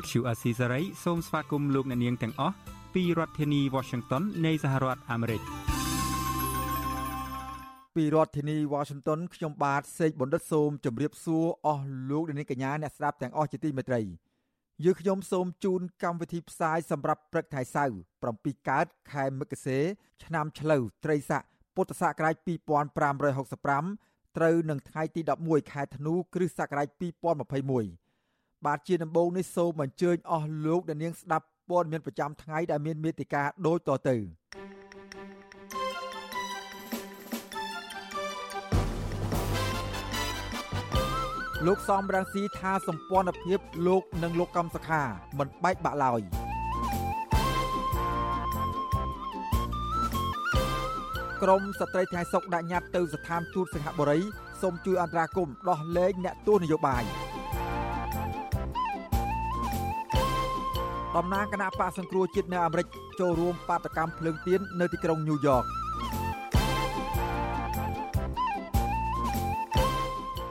Azizi Serai ជាភាសាខ្មែរ Vuthu Azizi Serai សូមស្វាគមន៍លោកអ្នកនាងទាំងអស់ពីរដ្ឋធានី Washington នៃសហរដ្ឋអាមេរិក។ពីរដ្ឋធានី Washington ខ្ញុំបាទសេកបណ្ឌិតសូមជម្រាបសួរអស់លោកអ្នកកញ្ញាអ្នកស្ដាប់ទាំងអស់ជាទីមេត្រីយើខ្ញុំសូមជូនកម្មវិធីផ្សាយសម្រាប់ព្រឹកថ្ងៃសៅរ៍7កើតខែមិគសេឆ្នាំឆ្លូវត្រីស័កពុទ្ធសករាជ2565ត្រូវនឹងថ្ងៃទី11ខែធ្នូគ្រិស្តសករាជ2021 បាទជាដំបូងនេះសូមអញ្ជើញអស់លោកអ្នកនាងស្ដាប់ព័ត៌មានប្រចាំថ្ងៃដែលមានមេតិការដូចតទៅលោកសំរងស៊ីថាសម្ព័ន្ធភាពលោកនិងលោកកំសខាមិនបែកបាក់ឡើយក្រមស្ត្រីថ្ងៃសុកដាក់ញត្តិទៅស្ថានទូតសិង្ហបុរីសូមជួយអន្តរាគមន៍ដោះលែងអ្នកទោសនយោបាយ តំណាងគណៈបកសង្គ្រោះជាតិនៅអាមេរិកចូលរួមបាតកម្មភ្លើងទៀននៅទីក្រុងញូវយ៉ក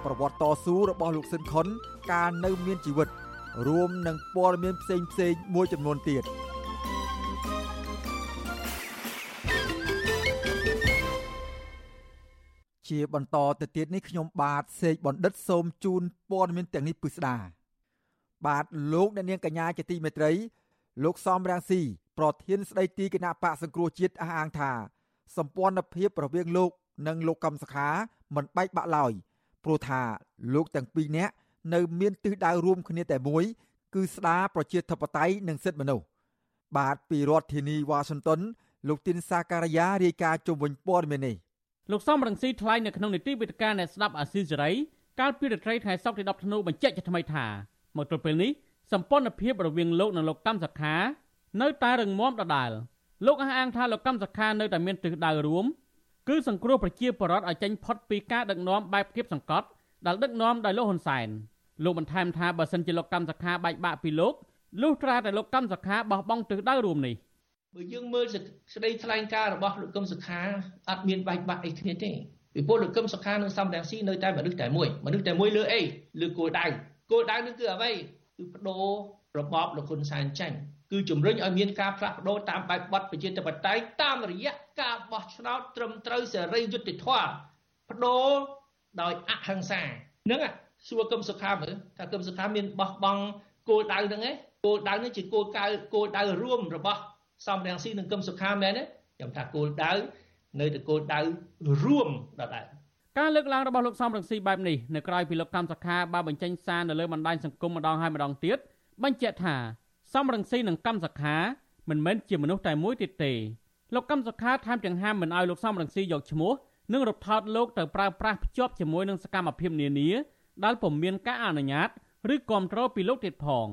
ប្រវត្តិតស៊ូរបស់លោកស៊ិនខុនកាលនៅមានជីវិត រួមនឹងព័ត៌មានផ្សេងផ្សេងមួយចំនួនទៀតជាបន្តទៅទៀតនេះខ្ញុំបាទសេកបណ្ឌិតសូមជូនព័ត៌មានទាំងនេះពិស្ដា បាទលោកអ្នកនាងកញ្ញាជាទីមេត្រី លោកសំរាំងស៊ីប្រធានស្ដីទីគណៈបកសង្គ្រោះជាតិអះអាងថាសម្ព័ន្ធភាពរវាងលោក និងលោកកំសខាមិនបែកបាក់ឡើយព្រោះថាលោកទាំងពីរនាក់នៅមានទិសដៅរួមគ្នាតែមួយ គឺស្ដារប្រជាធិបតេយ្យនិងសិទ្ធិមនុស្សបាទពីរដ្ឋធានីវ៉ាស៊ីនតោនលោកទីនសាការីយ៉ារាយការណ៍ជុំវិញព័ត៌មាននេះលោកសំរងស៊ីថ្លែងនៅក្នុងនីតិវិទ្យាអ្នកស្ដាប់អាស៊ីសេរីកាលពីរាត្រីថ្ងៃសុក្រទី10ធ្នូបញ្ជាក់ជាថ្មីថា មកទល់ពេលនេះសម្ព័ន្ធភាពរវាងលោកនិងលោកកម្មសខា នៅតែរឹងមាំដដែលលោកអះអាងថាលោកកម្មសខានៅតែមានទិសដៅរួមគឺសង្គ្រោះប្រជាពលរដ្ឋឲ្យចេញផុតពីការដឹកនាំបែបគៀបសង្កត់ដែលដឹកនាំដោយលោកហ៊ុនសែនលោកបន្ថែមថាបើសិនជាលោកកម្មសខាបែកបាក់ពីលោកលុះត្រាតែលោកកម្មសខាបោះបង់ទិសដៅរួមនេះបើយើងមើលសេចក្តីថ្លែងការណ៍របស់លោកកឹមសុខាអត់មានបែកបាក់អីគ្នាទេពីព្រោះលោកកឹមសុខានិងសំរងស៊ីនៅតែមនុស្សតែមួយមនុស្សតែមួយលើអីលើគោលដៅ គោលដៅនេះគឺអ្វីគឺបដូររបបលោកហ៊ុនសែនចាញ់គឺជំរុញឲ្យមានការផ្លាស់ប្ដូរតាមបែបបទប្រជាធិបតេយ្យតាមរយៈការបោះឆ្នោតត្រឹមត្រូវសេរីយុត្តិធម៌បដូរដោយអហិង្សាហ្នឹងសួរគឹមសុខាមើលថាគឹមសុខាមានបោះបង់គោលដៅហ្នឹងឯងគោលដៅនេះជាគោលដៅគោលដៅរួមរបស់សំរងស៊ីនិងគឹមសុខាមែនទេខ្ញុំថាគោលដៅនៅតែគោលដៅរួមដដែល ការលើកឡើងរបស់លោកសំរងស៊ីបែបនេះនៅក្រៅពីលោកកម្មសខាបានបញ្ចេញសារនៅលើបណ្ដាញសង្គមម្ដងហើយម្ដងទៀតបញ្ជាក់ថាសំរងស៊ីនិងកម្មសខាមិនមែនជាមនុស្សតែមួយទៀតទេលោកកម្មសខាថែមទាំងហាមមិនឲ្យលោកសំរងស៊ីយកឈ្មោះនិងរំថោតលោកទៅប្រើប្រាស់ភ្ជាប់ជាមួយនឹងសកម្មភាពនានាដែលពុំមានការអនុញ្ញាតឬគ្រប់គ្រងពីលោកទៀតផង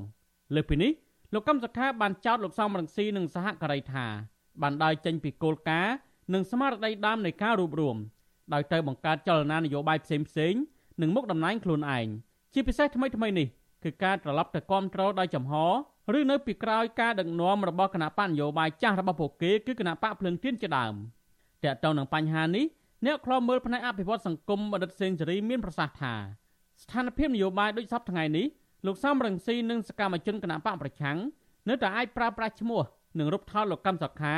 លើពីនេះលោកកម្មសខាបានចោទលោកសំរងស៊ីនិងសហការីថាបានដើរចេញពីគោលការណ៍និងស្មារតីដើមនៃការរួបរวม ដោយទៅបង្កើតចលនានយោបាយផ្សេងផ្សេងនិងមុខតំណែងខ្លួនឯងជាពិសេសថ្មីថ្មីនេះគឺការត្រឡប់ទៅគ្រប់គ្រងដោយចំហឬនៅពីក្រោយការដឹកនាំរបស់គណៈបកនយោបាយចាស់របស់ពួកគេគឺគណៈបកភ្លឹងទៀនជាដើមតើតើនឹងបញ្ហានេះអ្នកខ្លោមើលផ្នែកអភិវឌ្ឍសង្គមបណ្ឌិតសេងសេរីមានប្រសាសន៍ថាស្ថានភាពនយោបាយដូចសពថ្ងៃនេះលោកសំរងស៊ីនិងសកម្មជនគណៈបកប្រឆាំងនៅតែអាចប្រើប្រាស់ឈ្មោះនិងរូបថតលោកកម្មសខា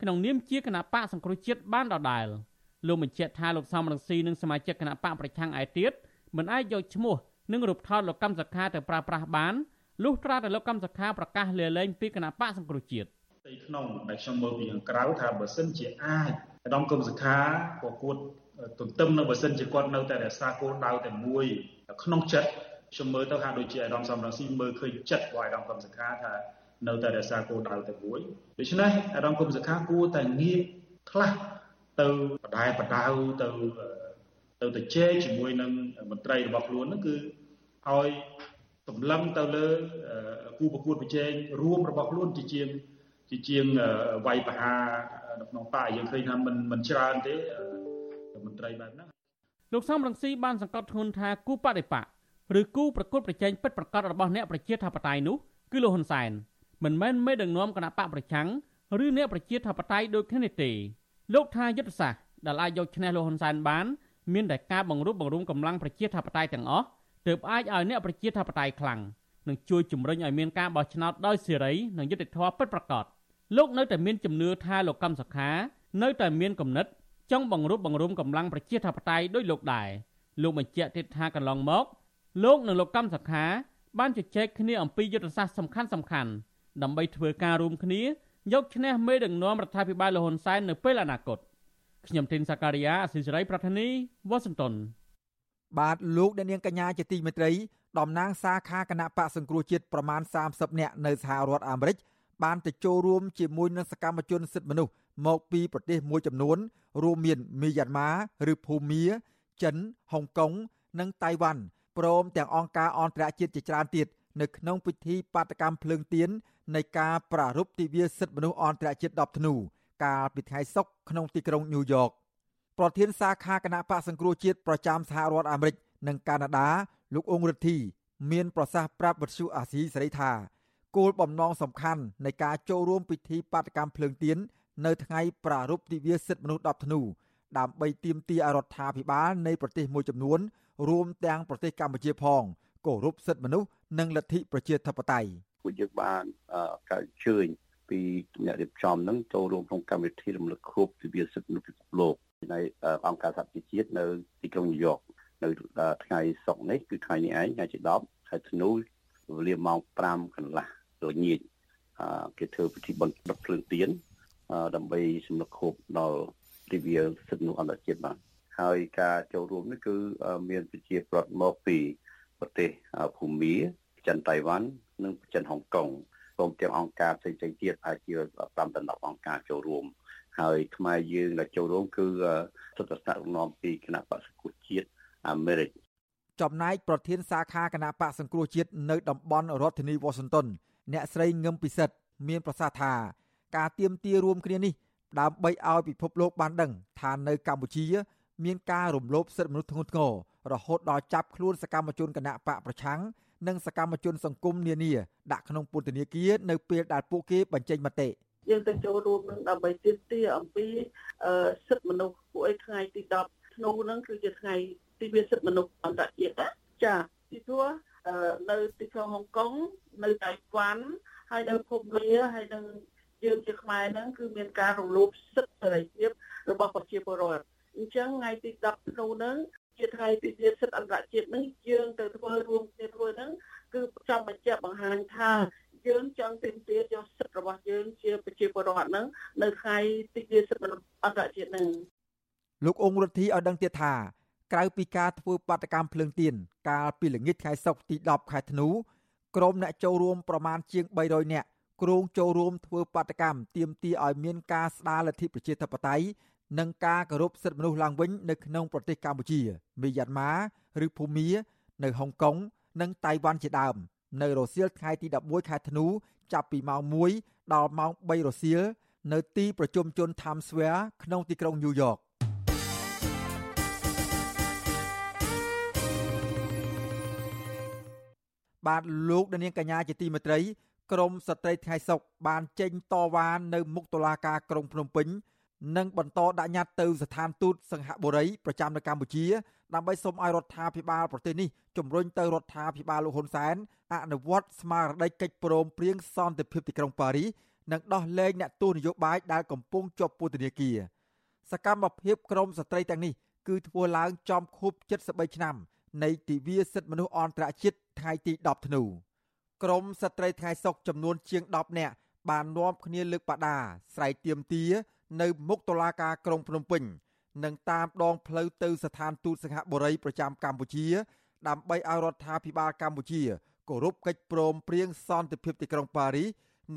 ក្នុងនាមជាគណៈបកសង្គ្រោះជាតិបានដដែល លោកបញ្ជាក់ថាលោកសំរងស៊ីនិងសមាជិកគណៈបកប្រឆាំងឯទៀតមិនអាចយកឈ្មោះនិងរូបថតលោកកម្មសខាទៅប្រើប្រាស់បានលុះត្រាតែលោកកម្មសខាប្រកាសលាលែងពីគណៈបកសង្គ្រោះជាតិទីក្នុងដែលខ្ញុំមើលពីខាងក្រៅថាបើសិនជាអាចឧត្តមកម្មសខាប្រកួតទន្ទឹមនៅបើសិនជាគាត់នៅតែរក្សាគោលដៅតែមួយក្នុងចិត្តខ្ញុំមើលទៅហាក់ដូចជាអាដាមសំរងស៊ីមើលឃើញចិត្តរបស់អាដាមកម្មសខាថានៅតែរក្សាគោលដៅតែមួយដូច្នេះអាដាមកម្មសខាគួរតែងាកខ្លះ ទៅបដែបដៅទៅទៅទៅជែកជាមួយនឹងមន្ត្រីរបស់ខ្លួនហ្នឹងគឺឲ្យ សម្លឹងទៅលើគូប្រកួតប្រជែងរួមរបស់ខ្លួនជាជាងជាជាងវាយបហានៅក្នុងបកយើងឃើញថាมันมันច្រើនទេមន្ត្រីបែបហ្នឹងលោកសំរងស៊ីបានសង្កត់ធ្ងន់ថាគូបដិបកឬគូប្រកួតប្រជែងពិតប្រាកដរបស់អ្នកប្រជាធិបតេយ្យនោះគឺលោកហ៊ុនសែនមិនមែនមេដឹកនាំគណៈបកប្រឆាំងឬអ្នកប្រជាធិបតេយ្យដូចគ្នានេះទេ លោកថាយុទ្ធសាស្ត្រដែលអាចយកឈ្នះលោកហ៊ុនសែនបាន មានតែការបង្រួបបង្រួមកម្លាំងប្រជាធិបតេយ្យទាំងអស់ទើបអាចឲ្យអ្នកប្រជាធិបតេយ្យខ្លាំងនិងជួយជំរុញឲ្យមានការបោះឆ្នោតដោយសេរីនិងយុត្តិធម៌ពិតប្រាកដលោកនៅតែមានជំនឿថាលោកកម្មសខា នៅតែមានគំនិតចង់បង្រួបបង្រួមកម្លាំងប្រជាធិបតេយ្យដោយលោកដែរលោកបញ្ជាក់ទៀតថាកន្លងមកលោកនិងលោកកម្មសខា បានជជែកគ្នាអំពីយុទ្ធសាស្ត្រសំខាន់សំខាន់ដើម្បីធ្វើការរួមគ្នា យកឈ្នះមេដឹកនាំរដ្ឋាភិបាលលហ៊ុនសែននៅពេលអនាគតខ្ញុំទីនសាការីយ៉ាអសិសរីប្រធានីវ៉ាស៊ីនតោនបាទលោកអ្នកនាងកញ្ញាជាទីមេត្រីតំណាងសាខាគណៈបកសង្គ្រោះជាតិប្រមាណ30នាក់នៅសហរដ្ឋអាមេរិកបានទៅចូលរួមជាមួយនឹងសកម្មជនសិទ្ធិមនុស្សមកពីប្រទេសមួយចំនួន រួមមានមីយ៉ាន់ម៉ាឬភូមាចិនហុងកុង និងតៃវ៉ាន់ព្រមទាំងអង្គការអន្តរជាតិជាច្រើនទៀតនៅក្នុងពិធីបាតកម្មភ្លើងទៀន នៃការប្រារព្ធទិវាសិទ្ធិមនុស្សអន្តរជាតិ10ធ្នូកាលពីថ្ងៃសុក្រក្នុងទីក្រុងញូវយ៉កប្រធានសាខាគណៈបកសង្គ្រោះជាតិប្រចាំសហរដ្ឋអាមេរិកនិងកាណាដាលោកអ៊ុងរិទ្ធីមានប្រសាសន៍ប្រាប់វិទ្យុអាស៊ីសេរីថាគោលបំណងសំខាន់នៃការចូលរួមពិធីបាតកម្មភ្លើងទៀននៅថ្ងៃប្រារព្ធទិវាសិទ្ធិមនុស្ស10ធ្នូដើម្បីទាមទារឲ្យរដ្ឋាភិបាលនៃប្រទេសមួយចំនួនរួមទាំងប្រទេសកម្ពុជាផងគោរពសិទ្ធិមនុស្សនិងលទ្ធិប្រជាធិបតេយ្យ ពួកយើងបានកើតជើញពីអ្នករៀបចំនឹងចូលរួមក្នុងកម្មវិធីរំលឹកខួបទិវាសិទ្ធិមនុស្សពិភពលោកនៃអង្គការសហប្រជាជាតិនៅទីក្រុងញូវយ៉កនៅថ្ងៃសុក្រនេះគឺថ្ងៃនេះឯងថ្ងៃទី10ខែធ្នូវេលាម៉ោង5កន្លះល្ងាចគេធ្វើពិធីបុណ្យដុតភ្លើងទៀនដើម្បីសម្លឹកខួបដល់ទិវាសិទ្ធិមនុស្សអន្តរជាតិបានហើយការចូលរួមនេះគឺមានប្រជាប្រដ្ឋមកពីប្រទេសភូមា ចិនតៃវ៉ាន់និងចិនហុងកុងព្រមទាំងអង្គការផ្សេងៗទៀតអាចជា5ដល់10អង្គការចូលរួមហើយខ្មែរយើងដែលចូលរួមគឺសុទ្ធសាធរំពីគណៈបក្សសង្គ្រោះជាតិអាមេរិកចំណែកប្រធានសាខាគណៈបកសង្គ្រោះជាតិនៅតំបន់រដ្ឋធានីវ៉ាស៊ីនតោនអ្នកស្រីងឹមពិសិដ្ឋមានប្រសាសន៍ថាការទៀមទារួមគ្នានេះដើម្បីឲ្យពិភពលោកបានដឹងថានៅកម្ពុជា មានការរំលោភសិទ្ធិមនុស្សធ្ងន់ធ្ងររហូតដល់ចាប់ខ្លួនសកម្មជនគណៈបកប្រឆាំង និងសកម្មជនសង្គមនានាដាក់ក្នុងពន្ធនាគារនៅពេលដែលពួកគេបញ្ចេញមតិយើងទៅចូលរួមនឹងដើម្បីទាមទារអំពីសិទ្ធិមនុស្សពួកឯថ្ងៃទី10ធ្នូហ្នឹងគឺជាថ្ងៃទីវាសិទ្ធិមនុស្សអន្តរជាតិណាចាពីព្រោះនៅទីក្រុងហុងកុងនៅតៃវ៉ាន់ហើយនៅភូមាហើយនឹងយើងជាខ្មែរហ្នឹងគឺមានការរំលោភសិទ្ធិសេរីភាពរបស់ប្រជាពលរដ្ឋអញ្ចឹងថ្ងៃទី10ធ្នូហ្នឹង ជាថ្ងៃពិធីសិទ្ធិអន្តរជាតិហ្នឹងយើងទៅធ្វើរួមគ្នាធ្វើហ្នឹងគឺចង់បញ្ជាក់បង្ហាញថាយើងចង់ទាមទារយកសិទ្ធិរបស់យើងជាប្រជាពលរដ្ឋហ្នឹងនៅថ្ងៃទីវាសិទ្ធិអន្តរជាតិហ្នឹងលោកអង្គរដ្ឋីឲ្យដឹងទៀតថាក្រៅពីការធ្វើបាតកម្មភ្លើងទៀនកាលពីល្ងាចថ្ងៃសុក្រទី10ខែធ្នូក្រុមអ្នកចូលរួមប្រមាណជាង300នាក់គ្រោងចូលរួមធ្វើបាតកម្មទាមទារឲ្យមានការស្ដារលទ្ធិប្រជាធិបតេយ្យ និងការគោរពសិទ្ធិមនុស្សឡើងវិញនៅក្នុងប្រទេសកម្ពុជាមីយ៉ាន់ម៉ាឬភូមា នៅហុងកុងនិងតៃវ៉ាន់ជាដើម នៅរសៀលថ្ងៃទី11ខែធ្នូចាប់ពីម៉ោង1ដល់ម៉ោង3រសៀលនៅទីប្រជុំជន Times Square ក្នុងទីក្រុងញូវយ៉កបាទលោកនាងកញ្ញាជាទីមេត្រីក្រមស្ត្រីថ្ងៃសុកបានចេញតវ៉ានៅមុខតុលាការក្រុងភ្នំពេញ និងបន្តដាក់ញត្តិទៅស្ថានទូតសង្ហបុរីប្រចាំនៅកម្ពុជាដើម្បីសូមឲ្យរដ្ឋាភិបាលប្រទេសនេះជំរុញទៅរដ្ឋាភិបាលលោកហ៊ុនសែនអនុវត្តស្មារតីកិច្ចព្រមព្រៀងសន្តិភាពទីក្រុងប៉ារីសនិងដោះលែងអ្នកទោសនយោបាយដែលកំពុងជាប់ពន្ធនាគារសកម្មភាពក្រមស្ត្រីទាំងនេះគឺធ្វើឡើងចំខួប73ឆ្នាំនៃទិវាសិទ្ធិមនុស្សអន្តរជាតិថ្ងៃទី10ធ្នូក្រមស្ត្រីថ្ងៃសុកចំនួនជាង10នាក់បាននាំគ្នាលើកបដាស្រែកទាមទារ នៅមុខតុលាការក្រុងភ្នំពេញនិងតាមដងផ្លូវទៅស្ថានទូតសិង្ហបុរីប្រចាំកម្ពុជា ដើម្បីឲ្យរដ្ឋាភិបាលកម្ពុជាគោរពកិច្ចព្រមព្រៀងសន្តិភាពទីក្រុងប៉ារីស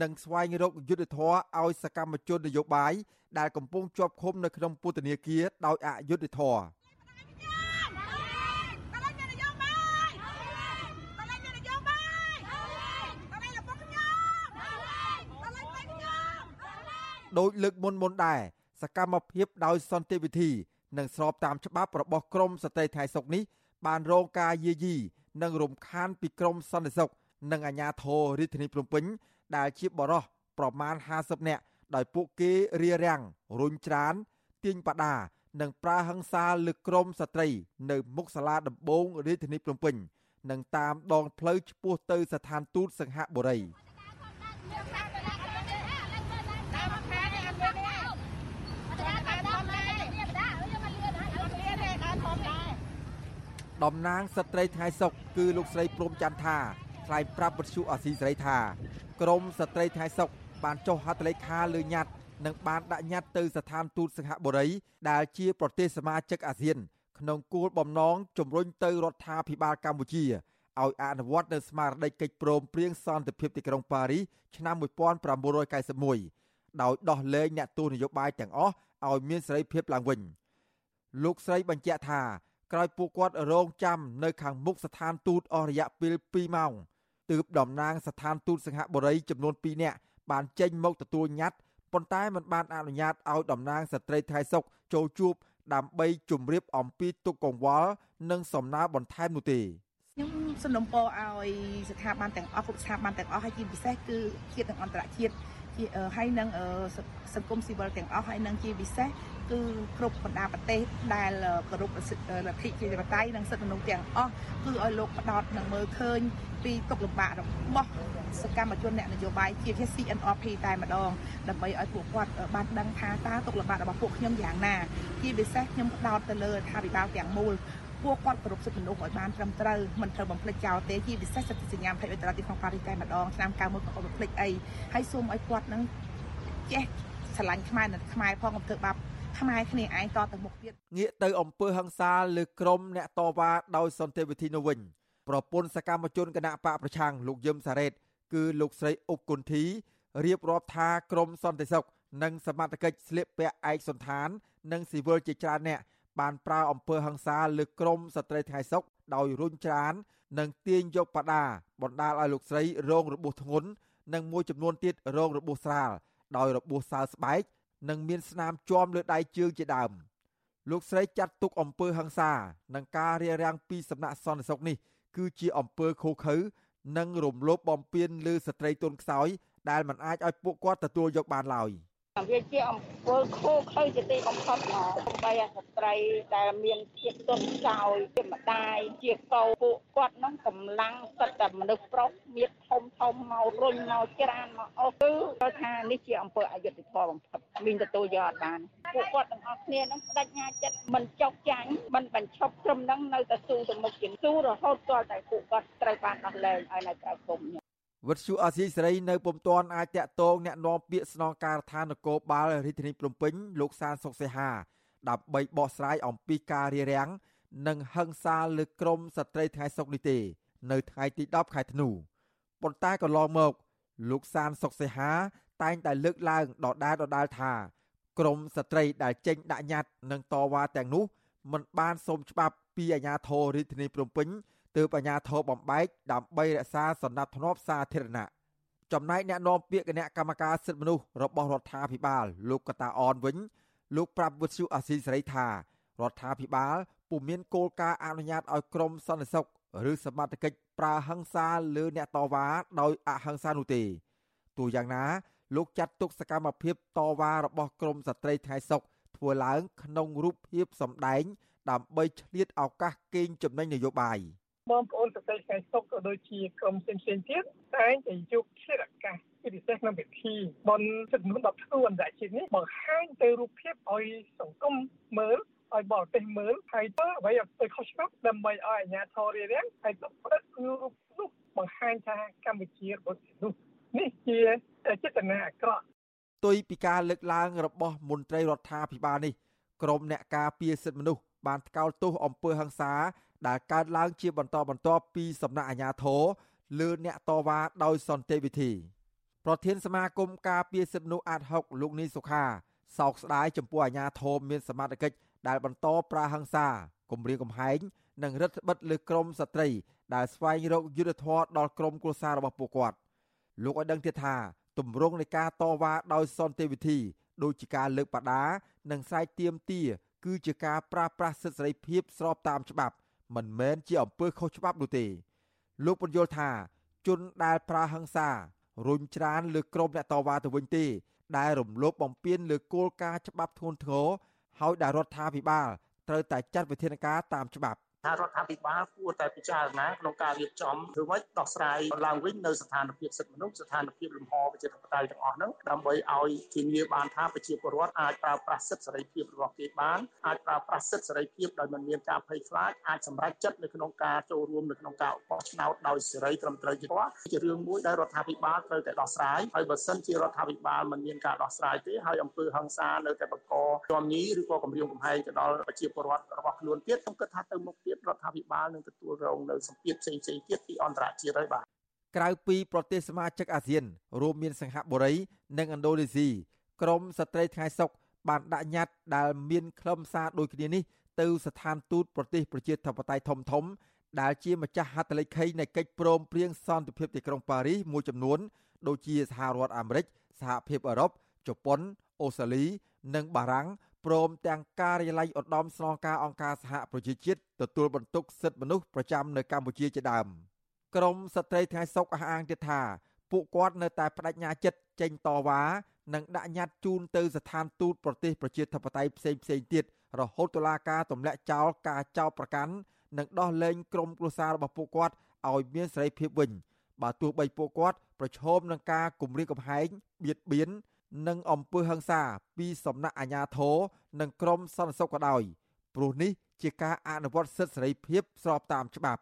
និងស្វែងរកយុត្តិធម៌ឲ្យសកម្មជននយោបាយដែលកំពុងជាប់ឃុំនៅក្នុងពន្ធនាគារដោយអយុត្តិធម៌ ដោយលើកមុនមុនដែរសកម្មភាពដោយសន្តិវិធី និងស្របតាមច្បាប់របស់ក្រមស្ត្រីថៃសុកនេះបានរងការយាយីនិងរំខានពីក្រមសន្តិសុខនិងអាជ្ញាធររាជធានីភ្នំពេញដែលជាបរិសប្រមាណ50នាក់ដោយពួកគេរារាំងរុញច្រានទាញបដានិងប្រើហិង្សាលើក្រមស្ត្រី នៅមុខសាលាដំបងរាជធានីភ្នំពេញនិងតាមដងផ្លូវឆ្ពោះទៅស្ថានទូតសង្ហបុរី តំណាងស្ត្រីថ្ងៃសុកគឺលោកស្រីព្រំច័ន្ទថាថ្លែងប្រាប់វិទ្យុអាស៊ីសេរីថាក្រមស្ត្រីថ្ងៃសុកបានចុះហត្ថលេខាលើញត្តិនិងបានដាក់ញត្តិទៅស្ថានទូតសិង្ហបុរីដែលជាប្រទេសសមាជិកអាស៊ាន ក្នុងគោលបំណងជំរុញទៅរដ្ឋាភិបាលកម្ពុជាឲ្យអនុវត្តនៅស្មារតីកិច្ចព្រមព្រៀងសន្តិភាពទីក្រុងប៉ារីសឆ្នាំ1991ដោយដោះលែងអ្នកទោសនយោបាយទាំងអស់ឲ្យមានសេរីភាពឡើងវិញលោកស្រីបញ្ជាក់ថា ក្រោយពួកគាត់រងចាំនៅខាងមុខស្ថានទូតអស់រយៈពេល2ម៉ោងទើបតំណាងស្ថានទូតសិង្ហបុរីចំនួន2នាក់បានចេញមកទទួលញត្តិប៉ុន្តែมันបានអនុញ្ញាតឲ្យតំណាងស្ត្រីថៃសុកចូលជួបដើម្បីជម្រាបអំពីទុកកង្វល់និងសំណើបន្ថែមនោះទេខ្ញុំសំណូមពរឲ្យស្ថាប័នទាំងអស់គ្រប់ស្ថាប័នទាំងអស់ហើយជាពិសេសគឺជាតិនិងអន្តរជាតិ ហើយនឹងសង្គមស៊ីវិលទាំងអស់ហើយនឹងជាពិសេសគឺគ្រប់បណ្ដាប្រទេសដែលគោរពលទ្ធិប្រជាធិបតេយ្យនិងសិទ្ធិមនុស្សទាំងអស់គឺឲ្យលោកផ្ដោតនឹងមើលឃើញពីទុកលំបាករបស់សកម្មជនអ្នកនយោបាយជាជា CNRP តែម្ដងដើម្បីឲ្យពួកគាត់បានដឹងថាតើទុកលំបាករបស់ពួកខ្ញុំយ៉ាងណាជាពិសេសខ្ញុំផ្ដោតទៅលើរដ្ឋាភិបាលទាំងមូល ពួកគាត់គោរពសិទ្ធិមនុស្សឲ្យបានត្រឹមត្រូវមិនត្រូវបំភ្លេចចោលទេជាពិសេសសិទ្ធិសញ្ញាភ័យអន្តរជាតិក្នុងប៉ារីសតែម្ដងឆ្នាំ91ក៏បំភ្លេចអីហើយសូមឲ្យគាត់នឹងចេះស្រឡាញ់ខ្មែរនិងខ្មែរផងកុំធ្វើបាបខ្មែរគ្នាឯងតទៅមុខទៀតងាកទៅអំពើហិង្សាលើក្រុមអ្នកតវ៉ាដោយសន្តិវិធីនោះវិញប្រពន្ធសកម្មជនគណៈបកប្រឆាំងលោកយឹមសារ៉េត គឺលោកស្រីអុកគុនធីរៀបរាប់ថាក្រមសន្តិសុខនិងសមត្ថកិច្ចស្លៀកពាក់ឯកសន្តាន និងស៊ីវិលជាច្រើនអ្នក បានប្រើអំពើហិង្សាលើក្រមស្ត្រីថ្ងៃសុកដោយរុញច្រាននិងទាញយកបដាបណ្ដាលឲ្យលោកស្រីរងរបួសធ្ងន់និងមួយចំនួនទៀតរងរបួសស្រាលដោយរបួសសើស្បែកនិងមានស្នាមជាំលើដៃជើងជាដើមលោកស្រីចាត់ទុកអំពើហិង្សានិងការរារាំងពីសំណាក់សន្តិសុខនេះគឺជាអំពើខុសខើនិងរំលោភបំពានលើស្ត្រីទុនខ្សោយដែលមិនអាចឲ្យពួកគាត់ទទួលយកបានឡើយ។ វាជាអំពើខុសខើជាទីបំផុតមកបីស្ត្រីដែលមានភាពទន់ខ្សោយជាម្ដាយជាកោពួកគាត់នោះកម្លាំងសិតតែមនុស្សប្រុសមានធំធំមករុញមកច្រានមកអស់គឺគាត់ថានេះជាអំពើអយុត្តិធម៌បំផុតមានទទួលយកអត់បានពួកគាត់ទាំងអស់គ្នានឹងបដិញ្ញាចិត្តមិនចុកចាញ់មិនបញ្ឈប់ត្រឹមនឹងនៅតែស៊ូទៅមុខជាស៊ូរហូតទាល់តែពួកគាត់ត្រូវបានដោះលែងឲ្យនៅក្រៅគុំ វិទ្យុអាស៊ីសេរីនៅពុំទាន់អាចតាក់ទងអ្នកនាំពាក្យស្នងការដ្ឋាននគរបាលរាជធានីភ្នំពេញលោកសានសុកសេហាដើម្បីបកស្រាយអំពីការរារាំងនិងហិង្សាលើក្រុមស្ត្រីថ្ងៃសុកនេះទេ នៅថ្ងៃទី10ខែធ្នូប៉ុន្តែក៏ឡងមក លោកសានសុកសេហា តែងតែលើកឡើងដដាលដដាលថាក្រមស្ត្រីដែលចេញដាក់ញត្តិនិងតវ៉ាទាំងនោះមិនបានសូមច្បាប់ពីអាជ្ញាធររាជធានីភ្នំពេញ ទើបអាជ្ញាធរបំបែកដើម្បីរក្សាសន្តិភាពសាធារណៈចំណែកអ្នកនាំពាក្យគណៈកម្មការសិទ្ធិមនុស្សរបស់រដ្ឋាភិបាលលោកកតាអនវិញ លោកប្រាប់វិទ្យុអាស៊ីសេរីថារដ្ឋាភិបាលពុំមានគោលការណ៍អនុញ្ញាតឲ្យក្រមសន្តិសុខឬសមត្ថកិច្ចប្រើហិង្សាលើអ្នកតវ៉ាដោយអហិង្សានោះទេទោះយ៉ាងណា លោកចាត់ទុកសកម្មភាពតវ៉ារបស់ក្រមស្ត្រីថ្ងៃសុកធ្វើឡើងក្នុងរូបភាពសម្ដែង ដើម្បីឆ្លៀតឱកាសកេងចំណេញនយោបាយ។ បងប្អូនប្រទេសថ្ងៃសុខក៏ដូចជាក្រុមផ្សេងផ្សេងទៀតតែងតែយកឈិរកាសជាពិសេសក្នុងពិធីបនសិទ្ធិមនុស្ស10ខ្លួនដែលជាតិនេះបង្ហាញទៅរូបភាពឲ្យសង្គមមើលឲ្យបរទេសមើលហើយទៅអ្វីទៅខុសច្បាប់ដើម្បីឲ្យអាជ្ញាធររារាំងហើយទៅផ្ដិតរូបនោះបង្ហាញថាកម្ពុជារបស់នោះនេះជាចេតនាអាក្រក់ទុយពីការលើកឡើងរបស់មន្ត្រីរដ្ឋាភិបាលនេះក្រមអ្នកការពារសិទ្ធិមនុស្សបានថ្កោលទោសអំពើហិង្សា ដែលកើតឡើងជាបន្តបន្ទាប់ពីសំណាក់អាជ្ញាធរលើអ្នកតវ៉ាដោយសន្តិវិធីប្រធានសមាគមការពារសិទ្ធិមនុស្សអាត6លោកនីសុខាសោកស្ដាយចំពោះអាជ្ញាធរមានសមត្ថកិច្ចដែលបន្តប្រើហិង្សាគំរាមកំហែងនិងរដ្ឋបិទលើក្រមស្ត្រី ដែលស្វែងរកយុត្តិធម៌ដល់ក្រមគ្រួសាររបស់ពួកគាត់លោកឲ្យដឹងទៀតថាទម្រង់នៃការតវ៉ាដោយសន្តិវិធីដូចជាការលើកបដានិងស្រែកទាមទារគឺជាការប្រាស្រ័យសិទ្ធិសេរីភាពស្របតាមច្បាប់ មិនមែនជាអំពើខុសច្បាប់នោះទេ លោកបញ្យល់ថា ជនដែលប្រើហិង្សារុញច្រានលើក្រុមអ្នកតវ៉ាទៅវិញទេ ដែលរំលោភបំពានលើគោលការណ៍ច្បាប់ធ្ងន់ធ្ងរហើយដែលរដ្ឋាភិបាលត្រូវតែចាត់វិធានការតាមច្បាប់ ថារដ្ឋាភិបាលគួរតែពិចារណាក្នុងការរៀបចំធ្វើម៉េចដោះស្រាយឡើងវិញនៅស្ថានភាពសិទ្ធិមនុស្សស្ថានភាពលំហប្រជាធិបតេយ្យទាំងអស់ហ្នឹងដើម្បីឲ្យធានាបានថាប្រជាពលរដ្ឋអាចប្រើប្រាស់សិទ្ធិសេរីភាពរបស់គេបានអាចប្រើប្រាស់សិទ្ធិសេរីភាពដោយមិនមានការភ័យខ្លាចអាចសម្រេចចិត្តនៅក្នុងការចូលរួមនៅក្នុងការបោះឆ្នោតដោយសេរីត្រឹមត្រូវជាជារឿងមួយដែលរដ្ឋាភិបាលត្រូវតែដោះស្រាយហើយបើសិនជារដ្ឋាភិបាលមិនមានការដោះស្រាយទេហើយអំពើហិង្សានៅតែបន្តជាប់ញីឬក៏គម្រាមកំហែងទៅដល់ប្រជាពលរដ្ឋរបស់ខ្លួនទៀតខ្ញុំគិតថាទៅមុខទៀតរដ្ឋាភិបាលនឹងទទួលរងនៅសម្ពាធផ្សេងៗទៀតពីអន្តរជាតិហើយបាទក្រៅពីប្រទេសសមាជិកអាស៊ាន រួមមានសិង្ហបុរី និងឥណ្ឌូនេស៊ីក្រមស្ត្រីថ្ងៃសុកបានដាក់ញត្តិដែលមានខ្លឹមសារដូចគ្នានេះទៅស្ថានទូតប្រទេសប្រជាធិបតេយ្យធំធំដែលជាម្ចាស់ហត្ថលេខីនៃកិច្ចព្រមព្រៀងសន្តិភាពទីក្រុងប៉ារីសមួយចំនួនដូចជាសហរដ្ឋអាមេរិកសហភាពអឺរ៉ុបជប៉ុនអូស្ត្រាលី និងបារាំង ព្រមទាំងការិយាល័យឧត្តមស្នងការអង្គការសហប្រជាជាតិទទួលបន្ទុកសិទ្ធិមនុស្សប្រចាំនៅកម្ពុជាជាដើមក្រមស្ត្រីថ្ងៃសុកអះអាងទៀតថាពួកគាត់នៅតែបដិញ្ញាចិត្តចេញតវ៉ានិងដាក់ញត្តិជូនទៅស្ថានទូតប្រទេសប្រជាធិបតេយ្យផ្សេងផ្សេងទៀតរហូតតុលាការទម្លាក់ចោលការចោទប្រកាន់និងដោះលែងក្រុមគ្រួសាររបស់ពួកគាត់ឲ្យមានសេរីភាពវិញបើទោះបីពួកគាត់ប្រឈមនឹងការគំរាមកំហែងបៀតបៀន និងអំពើហិង្សាពីសំណាក់អាជ្ញាធរនិងក្រមសន្តិសុខក៏ដោយព្រោះនេះជាការអនុវត្តសិទ្ធិសេរីភាពស្របតាមច្បាប់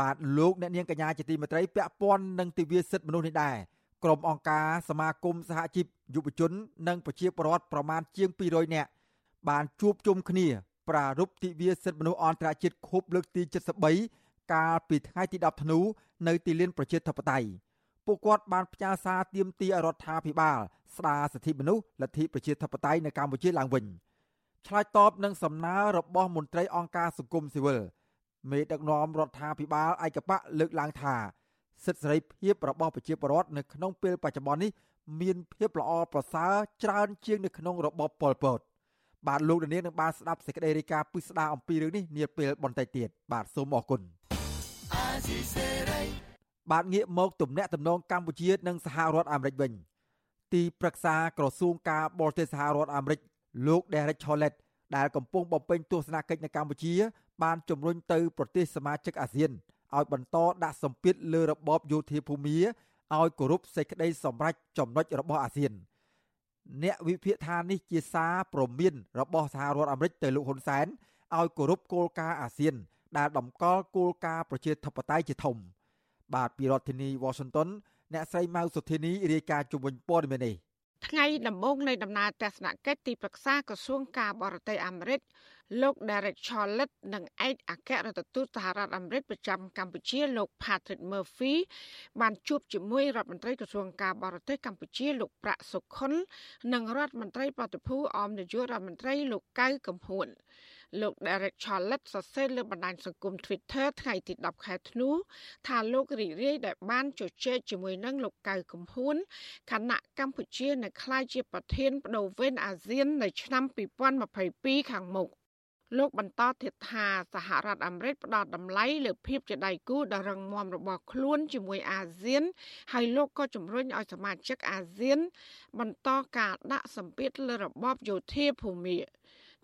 បាទលោកអ្នកនាងកញ្ញាជាទីមេត្រីពាក់ព័ន្ធនឹងទិវាសិទ្ធិមនុស្សនេះដែរ ក្រុមអង្គការសមាគមសហជីពយុវជន និងប្រជាពលរដ្ឋប្រមាណជាង200នាក់បានជួបជុំគ្នាប្រារព្ធទិវាសិទ្ធិមនុស្សអន្តរជាតិខួបលើកទី73កាលពីថ្ងៃទី10ធ្នូនៅទីលានប្រជាធិបតេយ្យពួកគាត់បានផ្ញើសារទាមទាររដ្ឋាភិបាល ស្ដារសិទ្ធិមនុស្សលទ្ធិប្រជាធិបតេយ្យនៅកម្ពុជាឡើងវិញឆ្លើយតបនឹងសំណើរបស់មន្ត្រីអង្គការសង្គមស៊ីវិលមេដឹកនាំរដ្ឋាភិបាលឯកបៈលើកឡើងថា សិទ្ធិសេរីភាពរបស់ប្រជាពលរដ្ឋនៅក្នុងពេលបច្ចុប្បន្ននេះមានភាពល្អប្រសើរច្រើនជាងនៅក្នុងរបបប៉ុលពតបាទលោកនាងនឹងបានស្ដាប់សេចក្តីរាយការណ៍ពិស្ដារអំពីរឿងនេះនាពេលបន្តិចទៀតបាទសូមអរគុណបាទងាកមកទំនាក់ទំនងកម្ពុជានិងសហរដ្ឋអាមេរិកវិញ ទីប្រឹក្សាក្រសួងការបរទេសសហរដ្ឋអាមេរិកលោក Derek Chollet ដែលកំពុងបំពេញទស្សនកិច្ចនៅកម្ពុជា បានជំរុញទៅប្រទេសសមាជិកអាស៊ាន ឲ្យបន្តដាក់សម្ពាធលើរបបយោធាភូមិឲ្យគោរពសេចក្តីសម្រេចចំណុចរបស់អាស៊ាន អ្នកវិភាគថានេះជាសារព្រមានរបស់សហរដ្ឋអាមេរិកទៅលោកហ៊ុនសែនឲ្យគោរពគោលការណ៍អាស៊ាន ដែលតម្កល់គោលការណ៍ប្រជាធិបតេយ្យជាធំ បាទពីរដ្ឋធានី Washington អ្នកស្រីម៉ៅសុធានីរាយការណ៍ជុំវិញព័ត៌មាននេះ ថ្ងៃដំបូងនៃដំណើរទស្សនកិច្ចទីប្រឹក្សាក្រសួងការបរទេសអាមេរិកលោក Derek Chollet និងឯកអគ្គរដ្ឋទូតសហរដ្ឋអាមេរិកប្រចាំកម្ពុជាលោក Patrick Murphy បានជួបជាមួយរដ្ឋមន្ត្រីក្រសួងការបរទេសកម្ពុជាលោកប្រាក់សុខុន និងរដ្ឋមន្ត្រីប្រតិភូអមនាយករដ្ឋមន្ត្រីលោកកៅកំហួន លោក Derek Chollet សរសេរលើបណ្ដាញសង្គម Twitter ថ្ងៃទី10ខែធ្នូថាលោករីករាយដែលបានជជែកជាមួយនឹងលោកកៅកំហួនគណៈកម្ពុជានៅក្លាយជាប្រធានបដូវវេនអាស៊ាននៅឆ្នាំ2022ខាងមុខលោកបន្តទៀតថាសហរដ្ឋអាមេរិកផ្ដល់តម្លៃលើភាពជាដៃគូដ៏រឹងមាំរបស់ខ្លួនជាមួយអាស៊ាន ហើយលោកក៏ជំរុញឲ្យសមាជិកអាស៊ាន បន្តការដាក់សម្ពាធលើរបបយោធាភូមិ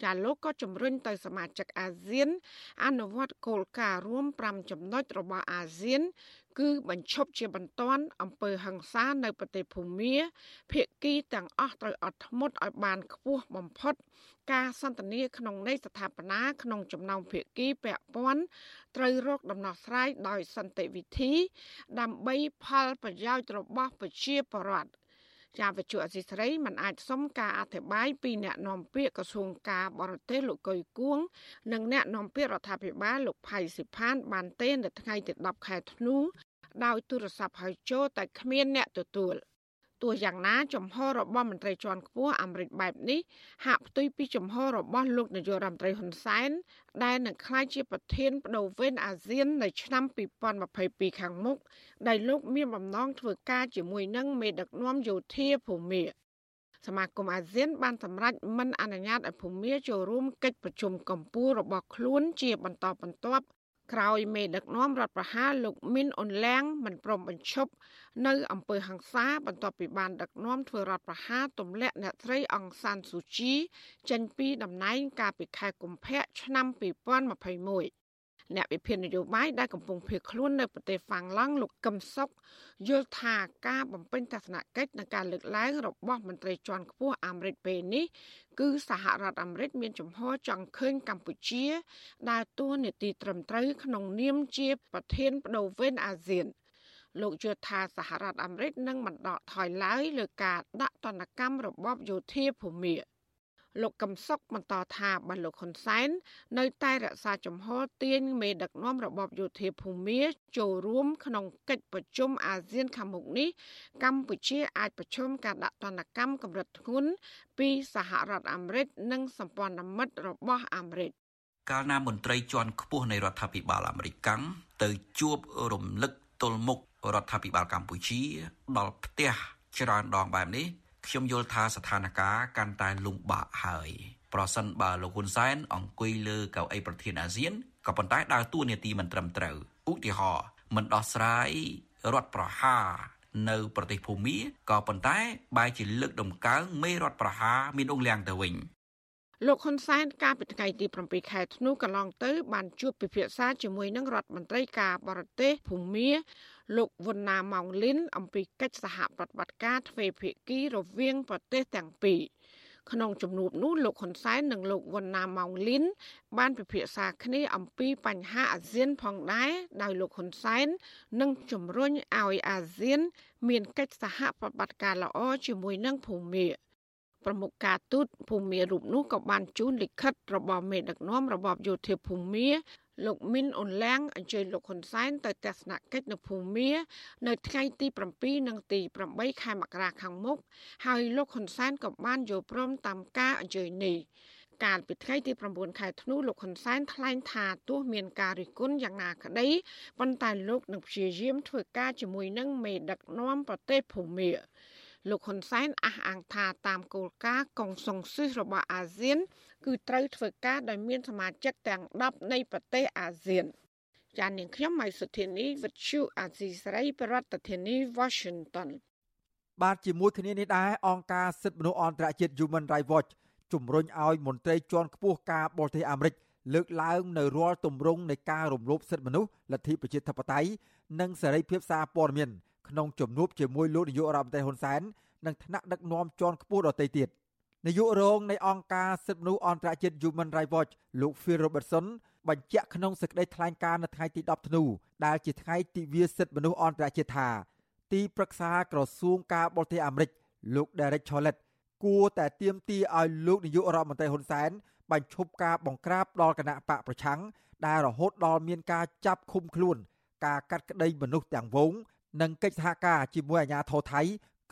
ចាលោកក៏ជំរុញទៅសមាជិកអាស៊ាន អនុវត្តគោលការណ៍រួម5ចំណុចរបស់អាស៊ាន គឺបញ្ឈប់ជាបន្ទាន់អំពើហិង្សានៅប្រទេសភូមាភៀកគីទាំងអស់ត្រូវអត់ធ្មត់ឲ្យបានខ្ពស់បំផុត ការសន្ទនាក្នុងន័យស្ថាបនាក្នុងចំណោមភៀកគីពាក់ព័ន្ធត្រូវរកដំណោះស្រាយដោយសន្តិវិធី ដើម្បីផលប្រយោជន៍របស់ប្រជាពលរដ្ឋ ចាវិជ្ជាអសីស្រីមិនអាចសុំការអធិប្បាយពីអ្នកនាំពាក្យក្រសួងការបរទេសលោកកុយគួង និងអ្នកនាំពាក្យរដ្ឋាភិបាលលោកផៃសិផាន បានទេនៅថ្ងៃទី10ខែធ្នូដោយទូរស័ព្ទហៅចូលតែគ្មានអ្នកទទួល ទោះយ៉ាងណាចំហរបស់មន្ត្រីជាន់ខ្ពស់អាមេរិកបែបនេះហាក់ផ្ទុយពីចំហរបស់លោកនាយករដ្ឋមន្ត្រីហ៊ុនសែនដែលនឹងក្លាយជាប្រធានបដូវវេនអាស៊ាននៅឆ្នាំ2022ខាងមុខដែលលោកមានបំណងធ្វើការជាមួយនឹងមេដឹកនាំយោធាភូមាសមាគមអាស៊ានបានសម្រេចមិនអនុញ្ញាតឲ្យភូមាចូលរួមកិច្ចប្រជុំកម្ពុជារបស់ខ្លួនជាបន្តបន្ទាប់ ក្រោយមេដឹកនាំរដ្ឋប្រហារលោកមីនអ៊ុនឡាំងមិនព្រមបញ្ឈប់នៅអំពើហ ংস ាបន្ទាប់ពីបានដឹកនាំធ្វើរដ្ឋប្រហារទម្លាក់អ្នកស្រីអង្សានស៊ូជីចេញពីតំណែងកាលពីខែកុម្ភៈឆ្នាំ2021 អ្នកវិភាគនយោបាយដែលកំពុងភៀសខ្លួននៅប្រទេសហ្វាំងឡង់លោកកឹមសុខយល់ថាការបំពេញទស្សនកិច្ចនិងការលើកឡើងរបស់មន្ត្រីជាន់ខ្ពស់អាមេរិកពេលនេះគឺសហរដ្ឋអាមេរិកមានចំហចង់ឃើញកម្ពុជាដើរតួនាទីត្រឹមត្រូវក្នុងនាមជាប្រធានបដូវវេនអាស៊ានលោកយល់ថាសហរដ្ឋអាមេរិកនឹងមិនដកថយឡើយលើការដាក់ទណ្ឌកម្មរបបយោធាភូមិ លោកកឹមសុខបន្តថាបើលោកហ៊ុនសែននៅតែរក្សាជំហរទាញមេដឹកនាំរបបយោធាភូមាចូលរួមក្នុងកិច្ចប្រជុំអាស៊ានខាងមុខនេះកម្ពុជាអាចប្រឈមការដាក់ទណ្ឌកម្មកម្រិតធ្ងន់ពីសហរដ្ឋអាមេរិកនិងសម្ព័ន្ធមិត្តរបស់អាមេរិកកាលណាមន្ត្រីជាន់ខ្ពស់នៃរដ្ឋាភិបាលអាមេរិកកាំងទៅជួបរំលឹកទល់មុខរដ្ឋាភិបាលកម្ពុជា ដល់ផ្ទះច្រើនដងបែបនេះ ខ្ញុំយល់ថាស្ថានភាពកាន់តែលំបាកហើយប្រសិនបើលោកហ៊ុនសែនអង្គុយលើកៅអីប្រធានអាស៊ានក៏ប៉ុន្តែដើរតួនាទីមិនត្រឹមត្រូវឧទាហរណ៍មិនដោះស្រាយរដ្ឋប្រហារនៅប្រទេសភូមាក៏ប៉ុន្តែបែរជាលើកដំកើងមេរដ្ឋប្រហារមានអង្គលៀងទៅវិញលោកហ៊ុនសែនកាលពីថ្ងៃទី7ខែធ្នូកន្លងទៅបានជួបពិភាក្សាជាមួយនឹងរដ្ឋមន្ត្រីការបរទេសភូមា លោកវុនណាម៉ោងលីនអំពីកិច្ចសហប្រតិបត្តិការទ្វេភាគីរវាងប្រទេសទាំងពីរក្នុងជំនួបនោះលោកហ៊ុនសែននិងលោកវុនណាម៉ោងលីនបានពិភាក្សាគ្នាអំពីបញ្ហាអាស៊ានផងដែរដោយលោកហ៊ុនសែននឹងជំរុញឲ្យអាស៊ាន មានកិច្ចសហប្រតិបត្តិការល្អជាមួយនឹងភូមាប្រមុខការទូតភូមារូបនោះក៏បានជូនលិខិតរបស់មេដឹកនាំរបបយោធាភូមា លោកមីនអ៊ុនឡាំងអញ្ជើញលោកហ៊ុនសែនទៅទស្សនកិច្ចនៅភូមានៅថ្ងៃទី7និងទី8ខែមករាខាងមុខហើយលោកហ៊ុនសែនក៏បានយល់ព្រមតាមការអញ្ជើញនេះកាលពីថ្ងៃទី9ខែធ្នូលោកហ៊ុនសែនថ្លែងថាទោះមានការរិះគន់យ៉ាងណាក្តីប៉ុន្តែលោកនឹងព្យាយាមធ្វើការជាមួយនឹងមេដឹកនាំប្រទេសភូមា លោកហ៊ុនសែនអះអាងថាតាមគោលការណ៍កុងសុងស៊ីសរបស់អាស៊ាន គឺត្រូវធ្វើការដោយមានសមាជិកទាំង10នៃប្រទេសអាស៊ានចាននាងខ្ញុំម៉ៃសុធានីវិទ្យុអាស៊ីសេរីប្រធានាធិបតី Washington បាទជាមួយគ្នានេះដែរអង្គការសិទ្ធិមនុស្សអន្តរជាតិ Human Rights Watch ជំរុញឲ្យមន្ត្រីជាន់ខ្ពស់ការបរទេសអាមេរិកលើកឡើងនៅរាល់ទម្រង់នៃការរំលោភសិទ្ធិមនុស្សលទ្ធិប្រជាធិបតេយ្យនិងសេរីភាពសារព័ត៌មាន ក្នុងជំនួបជាមួយលោកនាយករដ្ឋមន្ត្រីហ៊ុនសែននិងថ្នាក់ដឹកនាំជាន់ខ្ពស់ដទៃទៀតនាយករងនៃអង្គការសិទ្ធិមនុស្សអន្តរជាតិ Human Rights Watch លោក Phil Robertson បញ្ជាក់ក្នុងសេចក្តីថ្លែងការណ៍នៅថ្ងៃទី10ធ្នូដែលជាថ្ងៃទិវាសិទ្ធិមនុស្សអន្តរជាតិថា ទីប្រឹក្សាក្រសួងការបរទេសអាមេរិកលោក Derek Chollet គួរតែទាមទារឲ្យលោកនាយករដ្ឋមន្ត្រីហ៊ុនសែនបញ្ឈប់ការបង្ក្រាបដល់គណៈបកប្រឆាំងដែលរហូតដល់មានការចាប់ឃុំខ្លួន ការកាត់ក្តីមនុស្សទាំងវង និងកិច្ចសហការជាមួយអាជ្ញាធរថៃ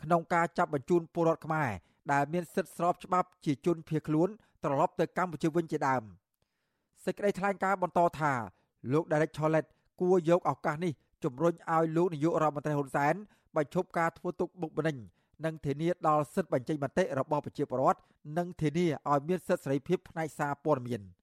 ក្នុងការចាប់បញ្ជូនពលរដ្ឋខ្មែរដែលមានសិទ្ធិស្របច្បាប់ជាជនភៀសខ្លួនត្រឡប់ទៅកម្ពុជាវិញជាដើមសេចក្តីថ្លែងការណ៍បន្តថាលោក Derek Chollet គួរយកឱកាសនេះជំរុញឲ្យលោកនាយករដ្ឋមន្ត្រីហ៊ុនសែនបញ្ឈប់ការធ្វើទុកបុកម្នេញនិងធានាដល់សិទ្ធិបញ្ចេញមតិរបស់ប្រជាពលរដ្ឋនិងធានាឲ្យមានសិទ្ធិសេរីភាពផ្នែកសារព័ត៌មាន។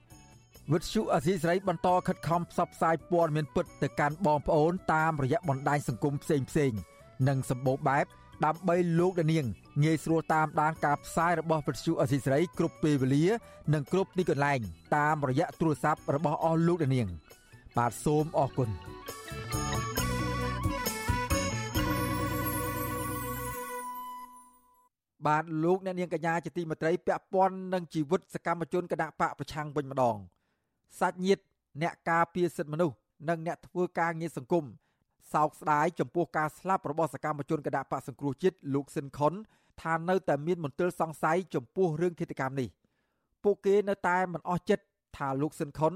វិទ្យុអសីស្រីបន្តខិតខំផ្សព្វផ្សាយព័ត៌មានពិតទៅកាន់បងប្អូនតាមរយៈបណ្ដាញសង្គមផ្សេងផ្សេងនិងសម្បូរបែបដើម្បីលោកនាងងាយស្រួលតាមដានការផ្សាយរបស់វិទ្យុអសីស្រីគ្រប់ពេលវេលា និងគ្រប់ទីកន្លែង តាមរយៈទូរស័ព្ទរបស់អស់លោកនាង បាទសូមអរគុណបាទលោកអ្នកនាងកញ្ញាជាទីមេត្រីពាក់ព័ន្ធនឹងជីវិតសកម្មជនគណៈបកប្រឆាំងវិញម្ដង។ សាច់ញាតិអ្នកការពារសិទ្ធិមនុស្សនិងអ្នកធ្វើការងារសង្គមសោកស្ដាយចំពោះការស្លាប់របស់សកម្មជនគណៈបកសង្គ្រោះជាតិលោកស៊ិនខុនថានៅតែមានមន្ទិលសង្ស័យចំពោះរឿងឃាតកម្មនេះពួកគេនៅតែមិនអស់ចិត្តថាលោកស៊ិនខុន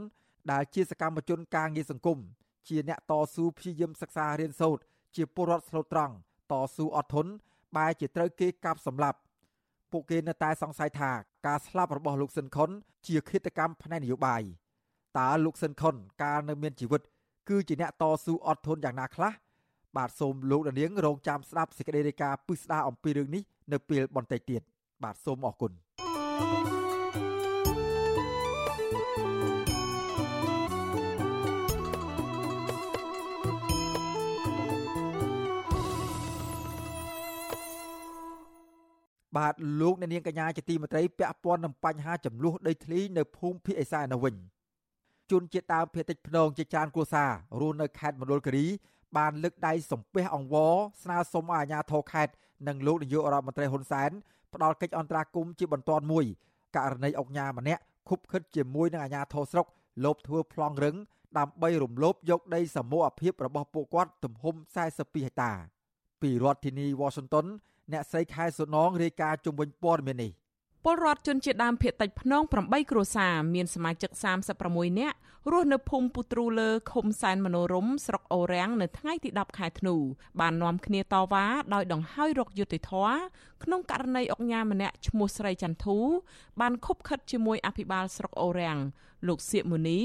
ដែលជាសកម្មជនការងារសង្គមជាអ្នកតស៊ូព្យាយាមសិក្សារៀនសូត្រជាពលរដ្ឋស្លូតត្រង់តស៊ូអត់ធន់បែរជាត្រូវគេកាប់សម្លាប់ពួកគេនៅតែសង្ស័យថាការស្លាប់របស់លោកស៊ិនខុនជាឃាតកម្មផ្នែកនយោបាយ តើលោកស៊ិនខុនកាលនៅមានជីវិត គឺជាអ្នកតស៊ូអត់ធន់យ៉ាងណាខ្លះបាទសូមលោកដានៀងរងចាំស្ដាប់សេចក្តីរាយការណ៍ពិស្ដារអំពីរឿងនេះនៅពេលបន្តិចទៀតបាទសូមអរគុណ thank you បាទលោកអ្នកនាងកញ្ញាជាទីមេត្រីពាក់ព័ន្ធនឹងបញ្ហាចំនួនដីធ្លីនៅភូមិភាគឦសាននៅវិញ ជនជាតិដើមភាគតិចភ្នងជាច្រើនគ្រួសាររស់នៅខេត្តមណ្ឌលគិរីបានលើកដៃសំពះអង្វរស្នើសុំឲ្យអាជ្ញាធរខេត្តនិងលោកនាយករដ្ឋមន្ត្រីហ៊ុនសែនផ្ដល់កិច្ចអន្តរាគមន៍ជាបន្ទាន់មួយករណីអង្គញាម្នាក់ខុបខិតជាមួយនឹងអាជ្ញាធរស្រុកលបធ្វើប្លង់រឹងដើម្បីរំលោភយកដីសមូហភាពរបស់ពួកគាត់ទំហំ42ហិកតា ពីរដ្ឋធានី Washington អ្នកស្រីខែសុនងរាយការណ៍ជុំវិញព័ត៌មាននេះ ពលរដ្ឋជនជាតិដើមភាគតិចភ្នង8គ្រួសារមានសមាជិក36នាក់រស់នៅភូមិពុទ្រូលើឃុំសែនមនោរមស្រុកអូរាំងនៅថ្ងៃទី10ខែធ្នូបាននាំគ្នាតវ៉ាដោយដង្ហើយរកយុត្តិធម៌ក្នុងករណីអុកញ៉ាម្នាក់ឈ្មោះស្រីចន្ទធូបានខុបខិតជាមួយអភិបាលស្រុកអូរាំងលោកសៀកមូនី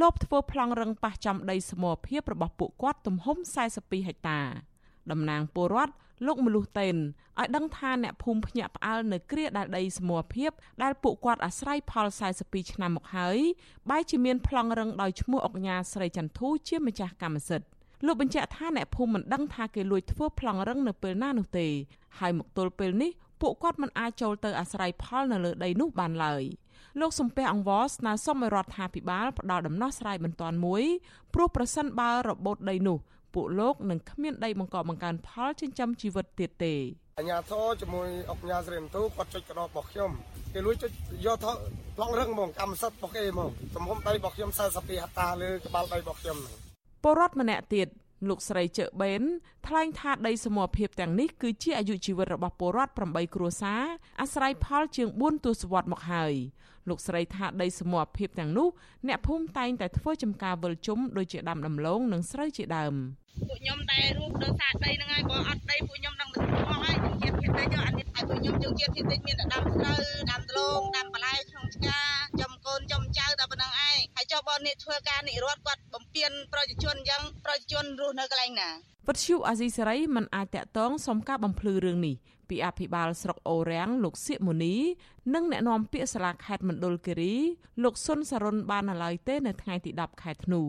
លបធ្វើប្លង់រឹងប៉ះចំដីសមរភាពរបស់ពួកគាត់ទំហំ42ហិកតាតំណាងពលរដ្ឋ លោកមលុះតេនឲ្យដឹងថាអ្នកភូមិភ្ញាក់ផ្អើលនៅគ្រាដែលដីសមរភាពដែលពួកគាត់អាស្រ័យផល42ឆ្នាំមកហើយបែរជាមានប្លង់រឹងដោយឈ្មោះអុកញ៉ាស្រីចន្ទធូជាម្ចាស់កម្មសិទ្ធិលោកបញ្ជាក់ថាអ្នកភូមិមិនដឹងថាគេលួចធ្វើប្លង់រឹងនៅពេលណានោះទេហើយមកទល់ពេលនេះពួកគាត់មិនអាចចូលទៅអាស្រ័យផលនៅលើដីនោះបានឡើយលោកសំពះអង្វរស្នើសុំឲ្យរដ្ឋាភិបាលផ្ដល់ដំណោះស្រាយបន្ទាន់មួយព្រោះប្រសិនបើរបូតដីនោះ ពួកលោកនឹងគ្មានដីបង្កបង្កើនផលចិញ្ចឹមជីវិតទៀតទេអញ្ញាធរជាមួយអុកញ៉ាស្រីមទូគាត់ចុចកដោរបស់ខ្ញុំគេលួចចុចយកថប្លង់រឹងហ្មងកម្មសិទ្ធិរបស់គេហ្មងទំហំដីរបស់ខ្ញុំ42ហត្តាលើក្បាលដីរបស់ខ្ញុំហ្នឹងពលរដ្ឋម្នាក់ទៀតលោកស្រីជើបេនថ្លែងថាដីសមរភាពទាំងនេះគឺជាអាយុជីវិតរបស់ពលរដ្ឋ8គ្រួសារអាស្រ័យផលជាង4ទសវត្សរ៍មកហើយ លោកស្រីថាដីសមរភាពទាំងនោះអ្នកភូមិតែងតែធ្វើចំការវិលជុំដូចជាដាំដំឡូងនិងស្រូវជាដើមពួកខ្ញុំតែរੂដោយសារដីហ្នឹងហើយបើអត់ដីពួកខ្ញុំនឹងមិនស្គាល់ហើយជំនឿភាគតិចអត់មានហើយពួកខ្ញុំជំនឿភាគតិចមានតែដាំស្រូវដាំដំឡូងដាំបន្លែក្នុងឆ្ការចំកូនចំចៅតែប៉ុណ្្នឹងឯងហើយចុះបើនេះធ្វើការនិរដ្ឋគាត់បំពេញប្រជាជនអញ្ចឹងប្រជាជនរស់នៅកន្លែងណាវត្តឈូអាស៊ីសេរីមិនអាចតាក់ទងសុំការបំភ្លឺរឿងនេះ ពីអភិបាលស្រុកអូរាំងលោកសៀកមូនី និងអ្នកនាំពាក្យសាលាខេត្តមណ្ឌលគិរីលោកសុនសរុនបាននៅឡើយទេនៅថ្ងៃទី10ខែធ្នូ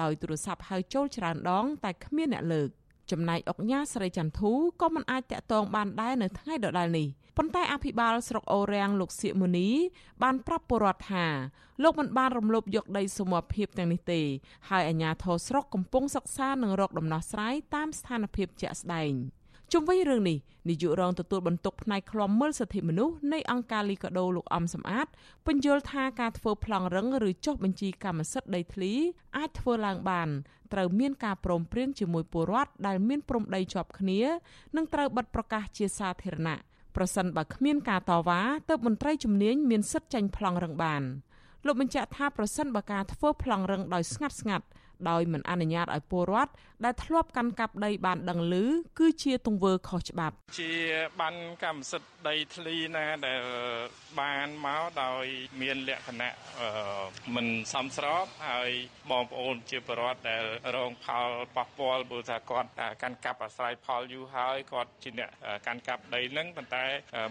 ដោយទូរស័ព្ទហៅចូលច្រើនដង តែគ្មានអ្នកលើកចំណែកអុកញ៉ាស្រីចន្ទធូក៏មិនអាចតាក់ទងបានដែរនៅថ្ងៃដដែលនេះប៉ុន្តែអភិបាលស្រុកអូរាំងលោកសៀកមូនី បានប្រាប់ពលរដ្ឋថាលោកមិនបានរំលោភយកដីសមរភាពទាំងនេះទេហើយអាជ្ញាធរស្រុកកំពុងសិក្សានិងរកដំណោះស្រាយតាមស្ថានភាពជាក់ស្ដែង ជុំវិញរឿងនេះនាយករងទទួលបន្ទុកផ្នែកឃ្លាំមើលសិទ្ធិមនុស្សនៃអង្គការលីកាដូលោកអំសំអាតពន្យល់ថាការធ្វើប្លង់រឹងឬចុះបញ្ជីកម្មសិទ្ធិដីធ្លីអាចធ្វើឡើងបានត្រូវមានការព្រមព្រៀងជាមួយពលរដ្ឋដែលមានព្រំដីជាប់គ្នានិងត្រូវបិទប្រកាសជាសាធារណៈប្រសិនបើគ្មានការតវ៉ាទើបមន្ត្រីជំនាញមានសិទ្ធិចាញ់ប្លង់រឹងបានលោកបញ្ជាក់ថាប្រសិនបើការធ្វើប្លង់រឹងដោយស្ងាត់ស្ងាត់ ដោយមិនអនុញ្ញាតឲ្យពលរដ្ឋដែលធ្លាប់កាន់កាប់ដីបានដឹងឮគឺជាទង្វើខុសច្បាប់ ជាបានកម្មសិទ្ធិដីធ្លីណាដែលបានមកដោយមានលក្ខណៈមិនសមស្របហើយបងប្អូនជាពលរដ្ឋដែលរងផលប៉ះពាល់ព្រោះថាគាត់កាន់កាប់អាស្រ័យផលយូរហើយគាត់ជាអ្នកកាន់កាប់ដីហ្នឹងប៉ុន្តែ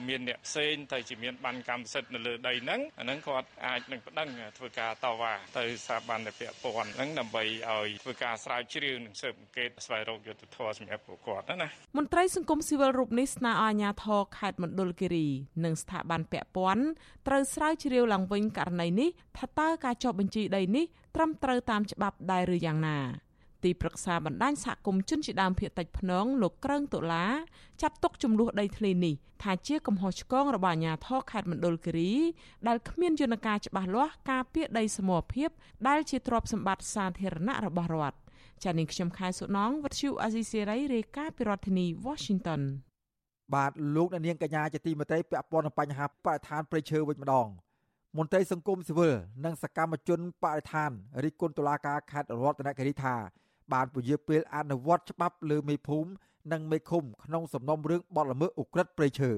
មានអ្នកផ្សេងទៅជាមានបានកម្មសិទ្ធិនៅលើដីហ្នឹងអាហ្នឹងគាត់អាចនឹងប្តឹងធ្វើការតវ៉ាទៅស្ថាប័នពាក់ព័ន្ធហ្នឹងដើម្បីឲ្យធ្វើការស្រាវជ្រាវនិងស៊ើបអង្កេតស្វែងរកយុត្តិធម៌សម្រាប់ពួកគាត់ណាមន្ត្រីសង្គមស៊ីវិលរូបនេះស្នើឲ្យអាជ្ញាធរខេត្តមណ្ឌលគិរីនិងស្ថាប័នពាក់ព័ន្ធត្រូវស្រាវជ្រាវឡើងវិញករណីនេះថាតើការចុះបញ្ជីដីនេះត្រឹមត្រូវតាមច្បាប់ដែរឬយ៉ាងណា ទីប្រឹក្សាបណ្ដាញសហគមន៍ជនជាដើមភាគតិចភ្នងលោកក្រើងតុលាចាត់ទុកចំនួនដីធ្លីនេះថាជាកំហុសឆ្គងរបស់អាជ្ញាធរខេត្តមណ្ឌលគិរីដែលគ្មានយន្តការច្បាស់លាស់ការពារដីសមរភាពដែលជាទ្រព្យសម្បត្តិសាធារណៈរបស់រដ្ឋចានាងខ្ញុំខែសុណងវັດឈូអាស៊ីសេរីរាយការណ៍ពីរដ្ឋធានី Washington បាទលោកនាងកញ្ញាជាទីមេត្រីពាក់ព័ន្ធនឹងបញ្ហាបរិស្ថានព្រៃឈើវិញម្ដងមន្ត្រីសង្គមស៊ីវិលនិងសកម្មជនបរិស្ថានរិះគន់តុលាការខេត្តរតនគិរីថា បានពជាពេលអនុវត្តច្បាប់លើមេភូមិនិងមេឃុំក្នុងសំណុំរឿងបទល្មើសឧក្រិដ្ឋព្រៃឈើ